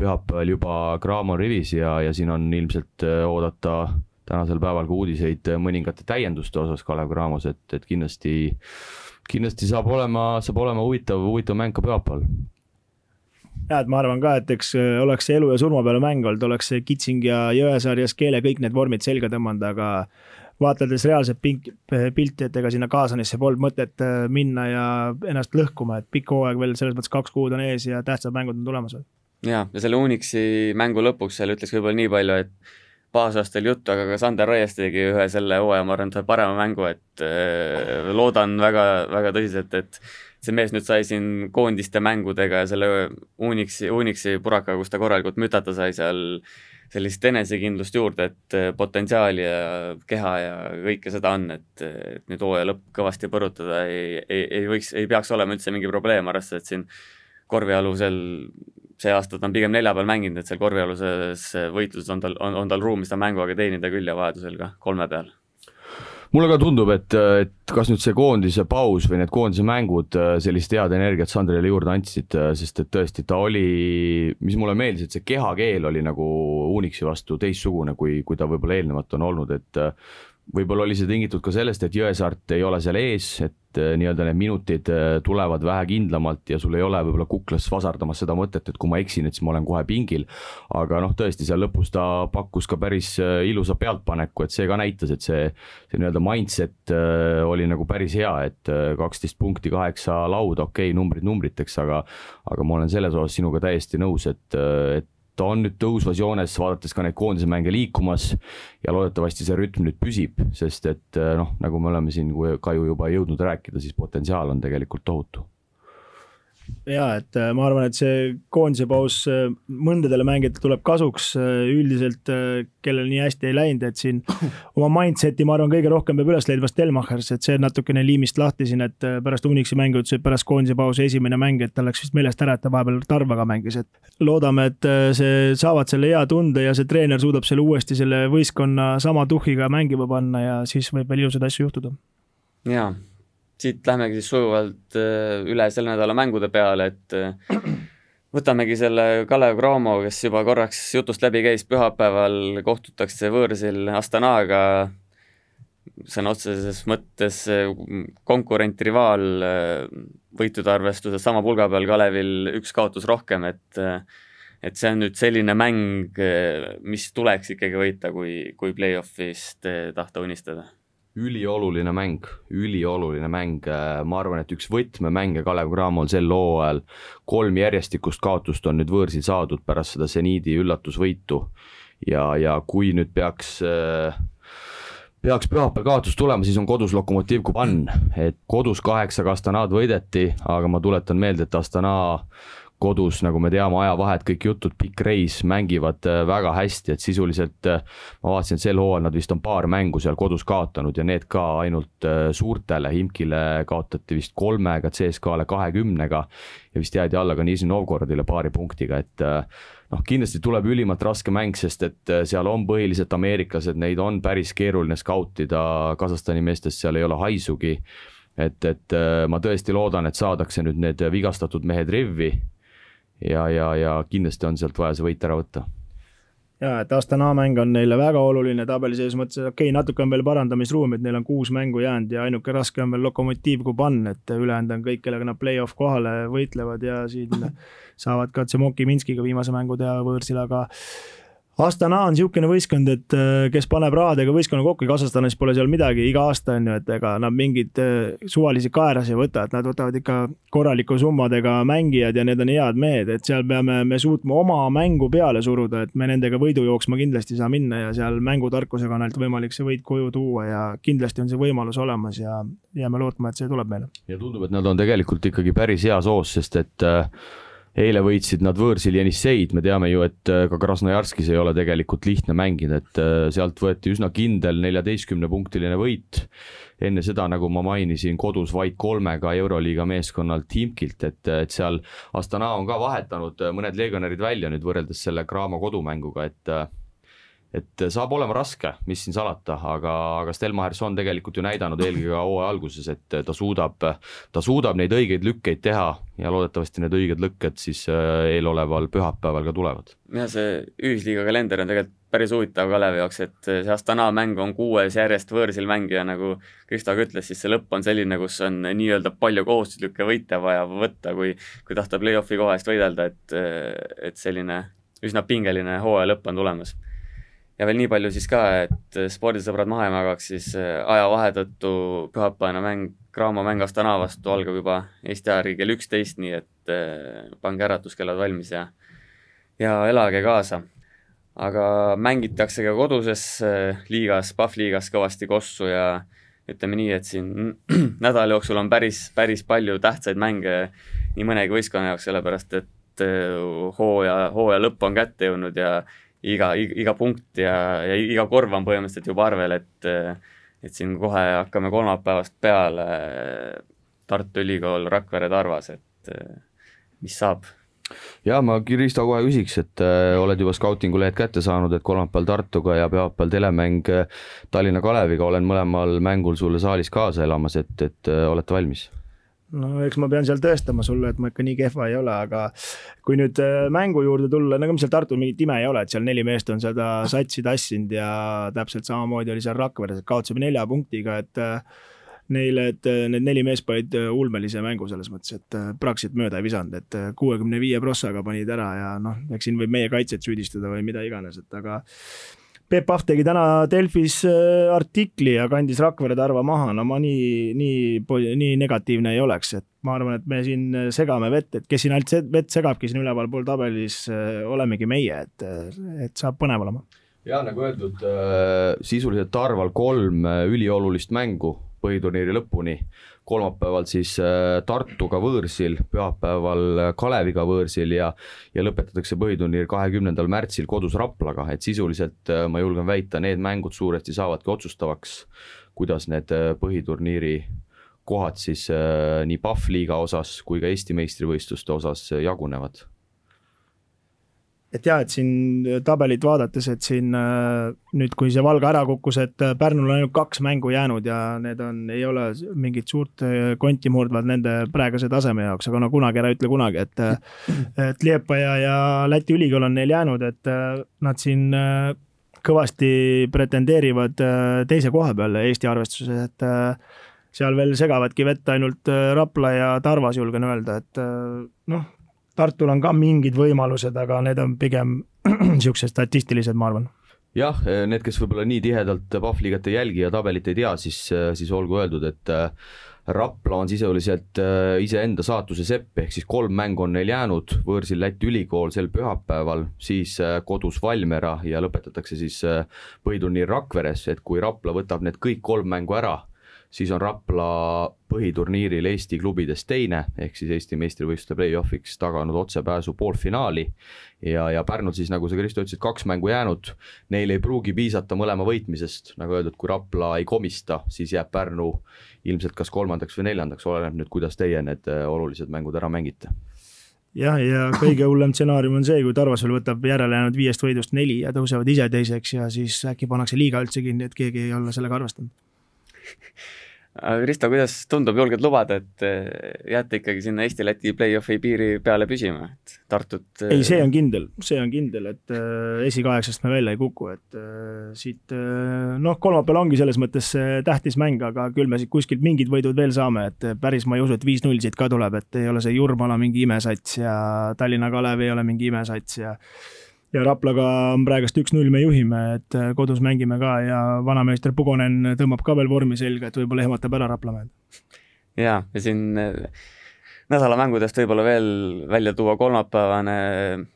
pühapäeval juba Graamo rivis ja, ja siin on ilmselt äh, oodata tänasel päeval ka uudiseid mõningate täienduste osas Kalev Cramos, et, et kindlasti, kindlasti saab olema, saab olema huvitav, huvitav mäng ka pühapäeval ja, et ma arvan ka, et eks äh, oleks see elu ja surma peale mäng olnud, oleks see Kitsing ja Jõesaar ja Skele kõik need vormid selga tõmmanud, aga vaatades reaalset pink, pilti, et ega sinna Kaasanisse polnud mõtet äh, minna ja ennast lõhkuma, et pikk hooaeg veel selles mõttes kaks kuud on ees ja tähtsad mängud on tulemas veel. Ja, ja selle Unixi mängu lõpuks seal ütleks võib-olla nii palju, et baasaastal juttu, aga ka Sander Raies tegi ühe selle hooaja, ma arvan, parema mängu, et äh, loodan väga, väga tõsiselt, et see mees nüüd sai siin koondiste mängudega ja selle Unixi, Unixi purakaga, kus ta korralikult mütata sai seal sellist enesekindlust juurde, et äh, potentsiaali ja keha ja kõike seda on, et, et nüüd hooaja lõpp kõvasti põrutada ei, ei, ei võiks, ei peaks olema üldse mingi probleem, arvestades, et siin korvialusel see aasta ta on pigem neljapäeval mänginud, et seal korvialuses võitluses on tal, on, on tal ruumi seda mänguaega teenida küll ja vajadusel ka kolme peal. Mulle ka tundub, et, et kas nüüd see koondise paus või need koondise mängud sellist head energiat Sandrile juurde andsid, sest et tõesti, ta oli, mis mulle meeldis, et see kehakeel oli nagu Unixi vastu teistsugune, kui, kui ta võib-olla eelnevalt on olnud, et võib-olla oli see tingitud ka sellest, et Jõesaart ei ole seal ees, et äh, nii-öelda need minutid äh, tulevad vähe kindlamalt ja sul ei ole võib-olla kuklas vasardamas seda mõtet, et kui ma eksin, et siis ma olen kohe pingil. aga noh, tõesti seal lõpus ta pakkus ka päris äh, ilusa pealtpaneku, et see ka näitas, et see, see nii-öelda mindset oli nagu päris hea, et kaksteist punkti, kaheksa lauda, okei okay,, numbrid numbriteks, aga aga ma olen selles osas sinuga täiesti nõus, et, et ta on nüüd tõusvas joones, vaadates ka neid koondise mänge liikumas ja loodetavasti see rütm nüüd püsib, sest et noh, nagu me oleme siin ka ju juba jõudnud rääkida, siis potentsiaal on tegelikult tohutu ja et äh, ma arvan, et see koondise paus äh, mõndadele mängijatele tuleb kasuks, äh, üldiselt kellel nii hästi ei läinud, et siin oma mindset'i ma arvan, kõige rohkem peab üles leidma Stelmachers, et see natukene liimist lahti siin, et pärast Unixi mängu ütles, et pärast koondise pausi esimene mäng, et tal läks vist meelest ära, et ta vahepeal Tarvaga mängis, et loodame, et see, saavad selle hea tunde ja see treener suudab selle uuesti selle võistkonna sama tuhhiga mängima panna ja siis võib veel ilusaid asju juhtuda. jaa siit lähmegi siis sujuvalt äh, üle selle nädala mängude peale, et äh, võtamegi selle Kalev Cramo, kes juba korraks jutust läbi käis, pühapäeval kohtutakse võõrsil Astanaga, sõna otseses mõttes äh, konkurent, rivaal, võitude arvestuses sama pulga peal Kalevil üks kaotus rohkem, et et see on nüüd selline mäng, mis tuleks ikkagi võita, kui, kui play-off'ist tahta unistada ülioluline mäng, ülioluline mäng, ma arvan, et üks võtmemänge Kalev Cramol sel hooajal, kolm järjestikust kaotust on nüüd võõrsil saadud pärast seda seniidi üllatusvõitu. Ja, ja kui nüüd peaks peaks pühapäeval kaotus tulema, siis on kodus Lokomotiv Kuban, et kodus kaheksaga Astanad võideti, aga ma tuletan meelde, et Astana kodus, nagu me teame, ajavahed, kõik jutud, pikk reis, mängivad äh, väga hästi, et sisuliselt äh, ma vaatasin, et sel hooajal nad vist on paar mängu seal kodus kaotanud ja need ka ainult äh, suurtele, Himkile kaotati vist kolmega, CSKA-le kahekümnega ja vist jäädi alla ka Nižni Novgorodile paari punktiga, et noh, kindlasti tuleb ülimalt raske mäng, sest et seal on põhiliselt ameeriklased, neid on päris keeruline skautida, Kasahstani meestest seal ei ole haisugi. Et, et ma tõesti loodan, et saadakse nüüd need vigastatud mehed rivvi ja, ja, ja kindlasti on sealt vaja see võit ära võtta. Ja et Astana mäng on neile väga oluline tabeli sees mõttes, okei okay,, natuke on veel parandamisruumi, et neil on kuus mängu jäänud ja ainuke raske on veel Lokomotiiv Kuban, et ülejäänud on kõik, kellega nad play-off kohale võitlevad ja siin saavad ka Tsemoki Minskiga viimase mängu teha võõrsil, aga Astana on niisugune võistkond, et äh, kes paneb rahadega võistkonna kokku Kasahstanis pole seal midagi iga aasta on ju, et ega nad mingeid äh, suvalisi kaerasid ei võta, et nad võtavad ikka korraliku summadega mängijad ja need on head mehed, et seal peame me suutma oma mängu peale suruda, et me nendega võidu jooksma kindlasti ei saa minna ja seal mängutarkusega on ainult võimalik see võit koju tuua ja kindlasti on see võimalus olemas ja jääme lootma, et see tuleb meile. ja tundub, et nad on tegelikult ikkagi päris heas hoos, sest et äh eile võitsid nad võõrsil Jenisseid, me teame ju, et äh, ka Krasnojarskis ei ole tegelikult lihtne mängida, et äh, sealt võeti üsna kindel neljateistkümnepunktiline võit. enne seda, nagu ma mainisin, kodus vaid kolmega Euroliiga meeskonnalt Timkilt, et, et seal Astana on ka vahetanud mõned legionärid välja nüüd võrreldes selle Graamo kodumänguga, et et saab olema raske, mis siin salata, aga, aga Stelmachers on tegelikult ju näidanud eelkõige hooaja alguses, et ta suudab, ta suudab neid õigeid lükkeid teha ja loodetavasti need õiged lükked siis äh, eeloleval pühapäeval ka tulevad. jah, see ühisliiga kalender on tegelikult päris huvitav Kalevi jaoks, et see Astana mäng on kuues järjest võõrsil mängija, nagu Kristo ka ütles, siis see lõpp on selline, kus on nii-öelda palju kohustuslikke võite vaja võtta, kui kui tahta play-off'i koha eest võidelda, et et selline üsna pingeline hooaja lõpp on tulemas ja veel nii palju siis ka, et spordisõbrad maha ei magaks, siis äh, ajavahe tõttu pühapäevane mäng, Graamo mäng Astana vastu algab juba Eesti aja järgi kell üksteist, nii et äh, pange äratuskellad valmis ja ja elage kaasa. aga mängitakse ka koduses äh, liigas, Pahv liigas kõvasti kossu ja ütleme nii, et siin nädala jooksul on päris, päris palju tähtsaid mänge nii mõnegi võistkonna jaoks, sellepärast et hooaja, hooaja lõpp on kätte jõudnud ja iga, iga, iga punkt ja, ja iga korv on põhimõtteliselt juba arvel, et et siin kohe hakkame kolmapäevast peale Tartu Ülikool, Rakvere, Tarvas, et mis saab? jaa, ma Risto kohe küsiks, et äh, oled juba skautingu lehed kätte saanud, et kolmapäeval Tartuga ja pühapäeval telemäng äh, Tallinna Kaleviga, olen mõlemal mängul sulle saalis kaasa elamas, et, et äh, olete valmis? No eks ma pean seal tõestama sulle, et ma ikka nii kehva ei ole, aga kui nüüd äh, mängu juurde tulla, no ega meil seal Tartul mingit ime ei ole, et seal neli meest on seda satsi tassinud ja täpselt samamoodi oli seal Rakveres, et kaotasime nelja punktiga, et äh, neile, et äh, need neli meest panid ulmelise mängu selles mõttes, et praktiliselt mööda ei visanud, et kuuekümne viie prossaga panid ära ja noh, eks siin võib meie kaitset süüdistada või mida iganes, et aga Peep Pahv tegi täna Delfis äh, artikli ja kandis Rakvere Tarva maha, no ma nii, nii, nii negatiivne ei oleks, et ma arvan, et me siin segame vett, et kes siin ainult vett segabki siin ülevalpool tabelis, äh, olemegi meie, et, et saab põnev olema. ja nagu öeldud, äh, sisuliselt Tarval kolm üliolulist mängu põhiturniiri lõpuni kolmapäeval siis äh, Tartuga võõrsil, pühapäeval äh, Kaleviga võõrsil ja ja lõpetatakse põhiturniir kahekümnendal märtsil kodus Raplaga, et sisuliselt äh, ma julgen väita, need mängud suuresti saavadki otsustavaks, kuidas need põhiturniiri kohad siis nii Pahv liiga osas kui ka Eesti meistrivõistluste osas jagunevad et jah, et siin tabelit vaadates, et siin äh, nüüd, kui see Valga ära kukkus, et äh, Pärnul on ainult kaks mängu jäänud ja need on, ei ole mingit suurt äh, konti murdvad nende praeguse taseme jaoks, aga no kunagi ära ütle kunagi, et et Liepaja ja Läti ülikool on neil jäänud, et nad siin kõvasti pretendeerivad teise koha peale Eesti arvestuses, et seal veel segavadki vett ainult Rapla ja Tarvas, julgen öelda, et noh, Tartul on ka mingid võimalused, aga need on pigem niisugused statistilised, ma arvan. Jah, need, kes võib-olla nii tihedalt Pahvliigat ei jälgi ja tabelit ei tea, siis, siis olgu öeldud, et äh, Rapla on sisuliselt iseenda saatuse sepp, ehk siis kolm mängu on neil jäänud, võõrsil Läti ülikool sel pühapäeval, siis kodus Valmiera ja lõpetatakse siis põhiturniir Rakveres, et kui Rapla võtab need kõik kolm mängu ära, siis on Rapla põhiturniiril Eesti klubidest teine, ehk siis Eesti meistrivõistluste play-off'iks taganud otsepääsu poolfinaali. ja, ja Pärnul siis, nagu sa, Kristo, ütlesid, kaks mängu jäänud, neil ei pruugi piisata mõlema võitmisest, nagu öeldud, kui Rapla ei komista, siis jääb Pärnu ilmselt kas kolmandaks või neljandaks, oleneb nüüd, kuidas teie need äh, olulised mängud ära mängite. Jah, ja kõige hullem stsenaarium on see, kui Tarvasel võtab järelejäänud viiest võidust neli ja tõusevad ise teiseks ja siis äkki pannakse liiga üldse kinni, et keegi ei ole sellega arvestanud aga Risto, kuidas tundub, julged lubada, et eh, jääte ikkagi sinna Eesti-Läti play-off'i piiri peale püsima, et Tartut ei, see on kindel, see on kindel, et äh, esikaheksast me välja ei kuku, et siit noh, kolmapäeval ongi selles mõttes tähtis mäng, aga küll me siit kuskilt mingid võidud veel saame, et päris ma ei usu, et viis-null siit ka tuleb, et ei ole see Jurmala mingi imesats ja Tallinna Kalev ei ole mingi imesats ja ja Raplaga on praegust üks-null me juhime, et äh, kodus mängime ka ja vanameister Pugonen tõmbab ka veel vormi selga, et võib-olla ehmatab ära Raplamäed. ja, ja siin äh, nädala mängudest võib-olla veel välja tuua kolmapäevane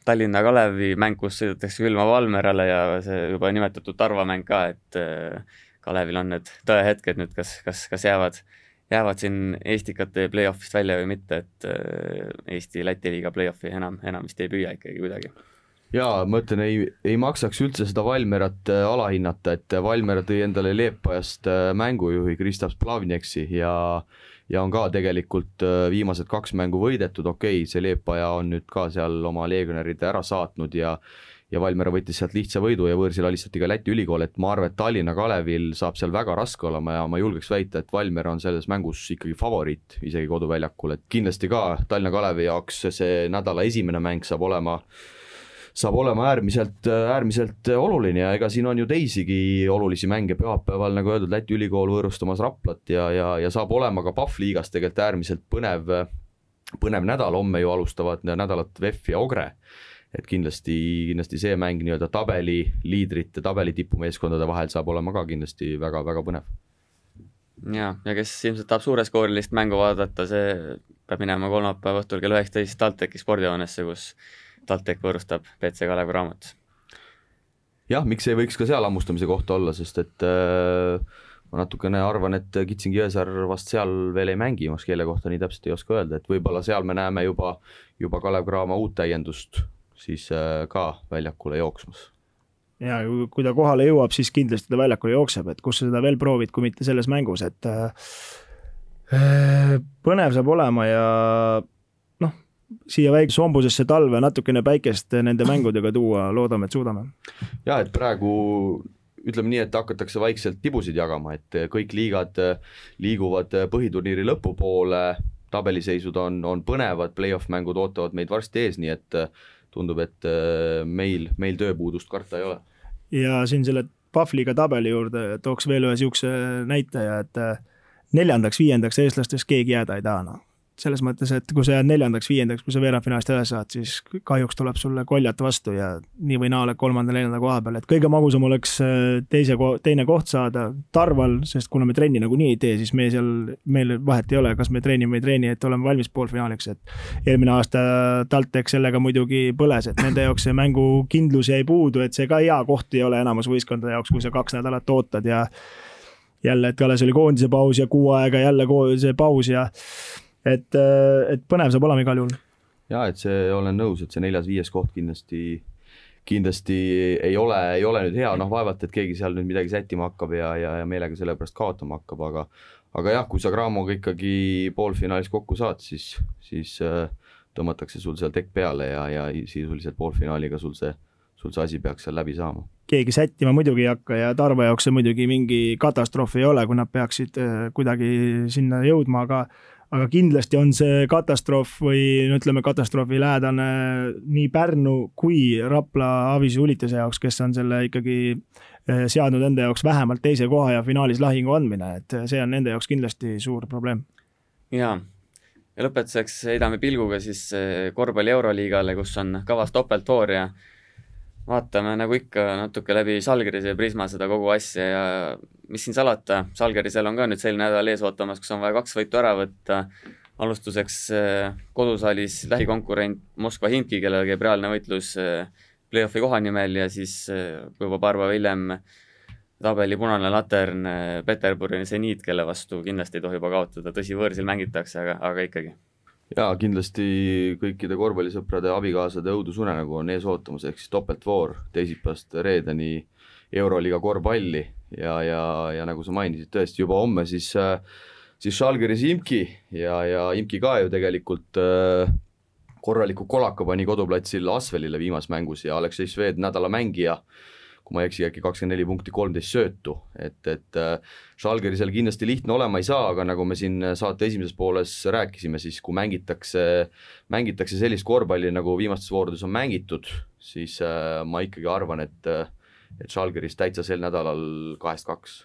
Tallinna Kalevi mäng, kus sõidetakse külma Valmerale ja see juba nimetatud Tarva mäng ka, et äh, Kalevil on need tõehetked nüüd, kas, kas, kas jäävad, jäävad siin Estikate play-off'ist välja või mitte, et Eesti-Läti liiga play-off'i enam, enam vist ei püüa ikkagi kuidagi jaa, ma ütlen, ei, ei maksaks üldse seda Valmerat äh, alahinnata, et Valmer tõi endale Leepajast äh, mängujuhi Kristaps Plavnjeksi ja ja on ka tegelikult äh, viimased kaks mängu võidetud, okei okay,, see Leepaja on nüüd ka seal oma legionärid ära saatnud ja ja Valmiera võttis sealt lihtsa võidu ja võõrsil alistati ka Läti ülikool, et ma arvan, et Tallinna Kalevil saab seal väga raske olema ja ma julgeks väita, et Valmiera on selles mängus ikkagi favoriit, isegi koduväljakul, et kindlasti ka Tallinna Kalevi jaoks see nädala esimene mäng saab olema saab olema äärmiselt, äärmiselt oluline ja ega siin on ju teisigi olulisi mänge. pühapäeval, nagu öeldud, Läti ülikool võõrustamas Raplat ja, ja, ja saab olema ka Pahv liigas tegelikult äärmiselt põnev, põnev nädal, homme ju alustavad nädalat VEF ja Ogre. et kindlasti, kindlasti see mäng nii-öelda tabeli liidrite, tabeli tipumeeskondade vahel saab olema ka kindlasti väga-väga põnev. ja, ja kes ilmselt tahab suureskoorilist mängu vaadata, see peab minema kolmapäeva õhtul kell üheksateist TalTechi spordihoonesse, kus TalTech võõrustab BC Kalev Cramot. jah, miks ei võiks ka seal hammustamise kohta olla, sest et äh, ma natukene arvan, et Kitsingi Jõesaar vast seal veel ei mängi, ma keele kohta nii täpselt ei oska öelda, et võib-olla seal me näeme juba, juba Kalev Cramo uut täiendust siis äh, ka väljakule jooksmas. ja kui ta kohale jõuab, siis kindlasti ta väljakule jookseb, et kus sa seda veel proovid, kui mitte selles mängus, et äh, äh, põnev saab olema ja siia väikse hombusesse talve natukene päikest nende mängudega tuua, loodame, et suudame. ja et praegu ütleme nii, et hakatakse vaikselt tibusid jagama, et kõik liigad liiguvad põhiturniiri lõpupoole, tabeliseisud on, on põnevad, play-off mängud ootavad meid varsti ees, nii et tundub, et äh, meil, meil tööpuudust karta ei ole. ja siin selle Pahvliga tabeli juurde tooks veel ühe niisuguse näitaja, et äh, neljandaks-viiendaks eestlastest keegi jääda ei taha, noh selles mõttes, et kui sa jääd neljandaks-viiendaks, kui sa veerandfinaalist edasi saad, siis kahjuks tuleb sulle koljat vastu ja nii või naa oled kolmanda-neljanda koha peal, et kõige magusam oleks äh, teise, teine koht saada Tarval, sest kuna me trenni nagunii ei tee, siis me seal, meil vahet ei ole, kas me treenime või ei treeni, et oleme valmis poolfinaaliks, et eelmine aasta TalTech sellega muidugi põles, et nende jaoks see mängukindlus jäi puudu, et see ka hea koht ei ole enamus võistkondade jaoks, kui sa kaks nädalat ootad ja jälle, et alles oli koondise paus ja kuu aega jälle see paus ja et, äh, et põnev saab olema igal juhul. ja et see, olen nõus, et see neljas-viies koht kindlasti, kindlasti ei ole, ei ole nüüd hea, noh, vaevalt, et keegi seal nüüd midagi sättima hakkab ja, ja, ja meelega selle pärast kaotama hakkab, aga aga jah, kui sa Cramoga ikkagi poolfinaalis kokku saad, siis, siis äh, tõmmatakse sul seal tekk peale ja, ja sisuliselt poolfinaaliga sul see, sul see asi peaks seal läbi saama. keegi sättima muidugi ei hakka ja Tarmo jaoks see muidugi mingi katastroof ei ole, kui nad peaksid äh, kuidagi sinna jõudma, aga aga kindlasti on see katastroof või no ütleme, katastroofilähedane nii Pärnu kui Rapla Avisu Ulitase jaoks, kes on selle ikkagi eh, seadnud enda jaoks vähemalt teise koha ja finaalis lahingu andmine, et see on nende jaoks kindlasti suur probleem. jaa, ja lõpetuseks heidame pilguga siis eh, korvpalli Euroliigale, kus on kavas topeltvoor ja vaatame nagu ikka natuke läbi Žalgirise prisma seda kogu asja ja mis siin salata, Žalgirisel on ka nüüd selline nädal ees ootamas, kus on vaja kaks võitu ära võtta, alustuseks eh, kodusaalis lähikonkurent Moskva Himki, kellel käib reaalne võitlus eh, play-off'i koha nimel ja siis eh, juba paar päeva hiljem tabeli punane latern Peterburi seniit, kelle vastu kindlasti ei tohi juba kaotada, tõsi, võõrsil mängitakse, aga, aga ikkagi jaa, kindlasti kõikide korvpallisõprade abikaasade õudusunenägu on ees ootamas, ehk siis topeltvoor teisipäevast reedeni Euroliiga korvpalli. Ja, ja, ja nagu sa mainisid, tõesti juba homme siis, siis Žalgiris Imki ja, ja Imki ka ju tegelikult äh, korraliku kolaka pani koduplatsil Asvelile viimases mängus ja Aleksei Šved nädala mängija äh, kui ma ei eksi, äkki kakskümmend neli punkti, kolmteist söötu, et, et äh, kindlasti lihtne olema ei saa, aga nagu me siin saate esimeses pooles rääkisime, siis kui mängitakse, mängitakse sellist korvpalli, nagu viimastes voorudes on mängitud, siis äh, ma ikkagi arvan, et et Žalgiris täitsa sel nädalal kahest kaks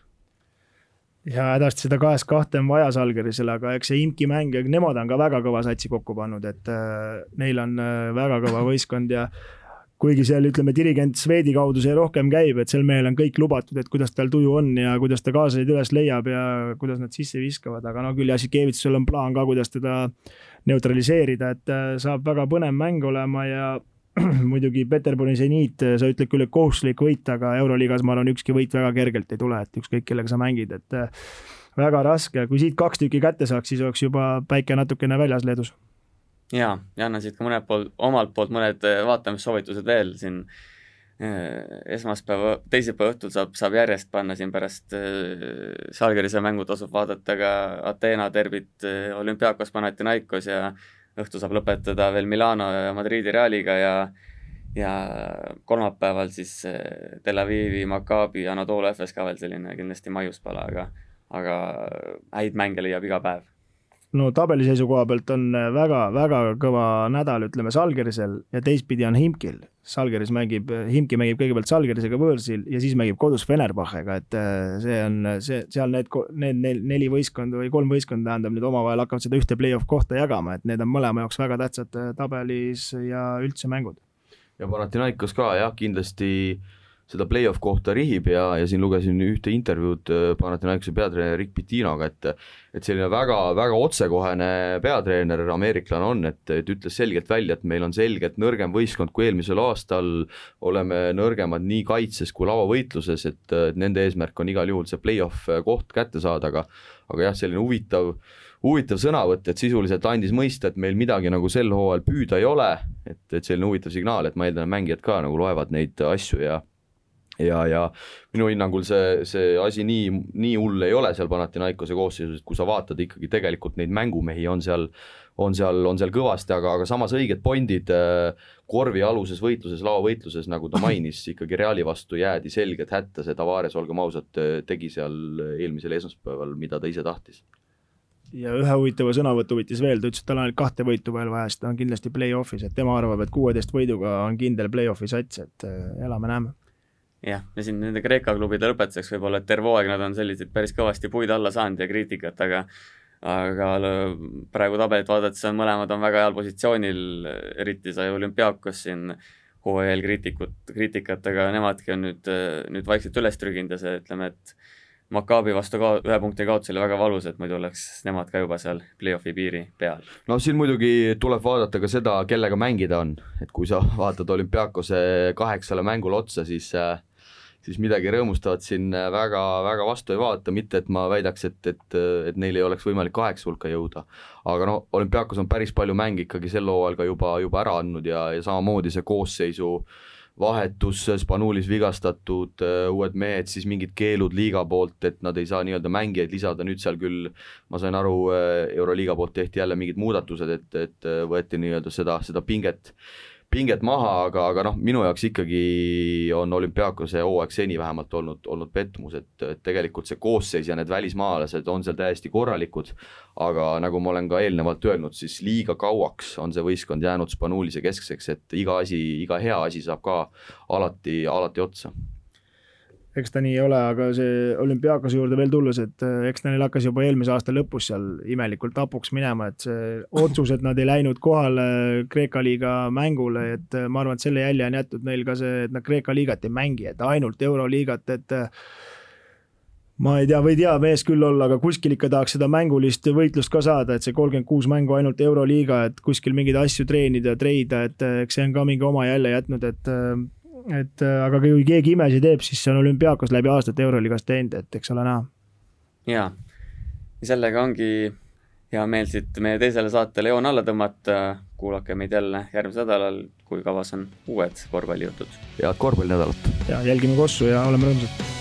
ja hädasti seda kahest kahte on vaja Žalgirisele, aga eks see imki mäng, nemad on ka väga kõva satsi kokku pannud, et äh, neil on äh, väga kõva võistkond ja kuigi seal ütleme, dirigent Swedi kaudu see rohkem käib, et sel mehel on kõik lubatud, et kuidas tal tuju on ja kuidas ta kaaslaid üles leiab ja kuidas nad sisse viskavad, aga no küll Jassikevitsusel on plaan ka, kuidas teda neutraliseerida, et äh, saab väga põnev mäng olema ja muidugi Peterburi seniit, sa ütled küll, et kohustuslik võit, aga Euroliigas ma arvan, ükski võit väga kergelt ei tule, et ükskõik kellega sa mängid, et äh, väga raske, kui siit kaks tükki kätte saaks, siis oleks juba päike natukene väljas Leedus jaa, ja annan siit ka mõned pool, omalt poolt mõned äh, vaatamissoovitused veel siin. Äh, esmaspäeva, teisipäeva õhtul saab, saab järjest panna siin pärast Žalgirise äh, mängu tasub vaadata ka Ateena derbit Olümpiakos Panathinaikos ja õhtu saab lõpetada veel Milano ja Madridi Realiga ja ja kolmapäeval siis Tel Avivi, Maccabi, Anatolia FS ka veel selline kindlasti maiuspala, aga aga häid mänge leiab iga päev no tabeliseisu koha pealt on väga-väga kõva nädal, ütleme, Salgerisel ja teistpidi on Himkil. Salgeris mängib, Himki mängib kõigepealt Salgerisega võõrsil ja siis mängib kodus Fenerbahcega, et äh, see on see, seal need, need neli võistkonda või kolm võistkonda tähendab nüüd omavahel hakkavad seda ühte play-off kohta jagama, et need on mõlema jaoks väga tähtsad äh, tabelis ja üldse mängud. ja Panathinaikos ka jah, kindlasti äh, seda play-off kohta rihib ja, ja siin lugesin ühte intervjuud äh, Panathinaikose peatreeneri Rick Pitinoga, et et selline väga, väga otsekohene peatreener, ameeriklane on, et, et ütles selgelt välja, et meil on selgelt nõrgem võistkond kui eelmisel aastal, oleme nõrgemad nii kaitses kui lauavõitluses, et nende eesmärk on igal juhul see play-off koht kätte saada, aga aga jah, selline huvitav huvitav sõnavõtt, et sisuliselt andis mõista, et meil midagi nagu sel hooajal püüda ei ole, et, et selline huvitav signaal, et ma eeldan, et mängijad ka nagu loevad neid asju ja ja, ja minu hinnangul see, see asi nii, nii hull ei ole seal Panathinaikose koosseisus, et kui sa vaatad ikkagi tegelikult neid mängumehi on seal, on seal, on seal kõvasti, aga, aga samas õiged pointid äh, korvialuses võitluses, laovõitluses, nagu ta mainis, ikkagi Reali vastu jäädi selgelt hätta, see Tavares, olgem ausad, tegi seal eelmisel esmaspäeval, mida ta ise tahtis. Ja ühe huvitava sõnavõtu võttis veel, ta ütles, et tal on ainult kahte võitu veel vaja, sest ta on kindlasti play-off'is, et tema arvab, et kuueteist võiduga on kindel play-off'i sats, et äh, elame-näeme jah, ja siin nende Kreeka klubide lõpetuseks võib-olla, et terve hooaeg nad on selliseid päris kõvasti puid alla saanud ja kriitikat, aga aga praegu tabelit vaadates on mõlemad on väga heal positsioonil, eriti sai olümpiaakos siin hooaja eel kriitikut, kriitikat, aga nemadki on nüüd, nüüd vaikselt üles trüginud ja see, ütleme, et Maccabi vastu ka ühe punkti kaotus oli väga valus, et muidu oleks nemad ka juba seal play-off'i piiri peal. no siin muidugi tuleb vaadata ka seda, kellega mängida on, et kui sa vaatad olümpiaakose kaheksale mängule otsa, siis äh, siis midagi rõõmustavat siin väga, väga vastu ei vaata, mitte et ma väidaks, et, et, et neil ei oleks võimalik kaheksa hulka jõuda. aga no olümpiaakos on päris palju mänge ikkagi sel hooajal ka juba, juba ära andnud ja, ja samamoodi see koosseisu vahetus, Spanulis vigastatud uued mehed, siis mingid keelud liiga poolt, et nad ei saa nii-öelda mängijaid lisada, nüüd seal küll ma sain aru, Euroliiga poolt tehti jälle mingid muudatused, et, et võeti nii-öelda seda, seda pinget pinget maha, aga, aga noh, minu jaoks ikkagi on olümpiaakose hooaeg seni vähemalt olnud, olnud pettumus, et, et tegelikult see koosseis ja need välismaalased on seal täiesti korralikud, aga nagu ma olen ka eelnevalt öelnud, siis liiga kauaks on see võistkond jäänud Spanulise keskseks, et iga asi, iga hea asi saab ka alati, alati otsa eks ta nii ei ole, aga see olümpiaakose juurde veel tulles, et äh, eks neil hakkas juba eelmise aasta lõpus seal imelikult hapuks minema, et see otsus, et nad ei läinud kohale Kreeka liiga mängule, et äh, ma arvan, et selle jälje on jätnud neil ka see, et nad Kreeka liigat ei mängi, et ainult euroliigat, et äh, ma ei tea, võid hea mees küll olla, aga kuskil ikka tahaks seda mängulist võitlust ka saada, et see kolmkümmend kuus mängu ainult Euroliiga, et kuskil mingeid asju treenida, treida, et eks see on ka mingi oma jälje jätnud, et et äh, aga kui keegi imesid teeb, siis see on olümpiaakos läbi aastate Euroliigas teinud, et eks ole näha. jaa, ja sellega ongi hea meel siit meie teisele saatele joon alla tõmmata, kuulake meid jälle järgmisel nädalal, kui kavas on uued korvpallijutud. head korvpallinädalat! ja jälgime Kossu ja oleme rõõmsad!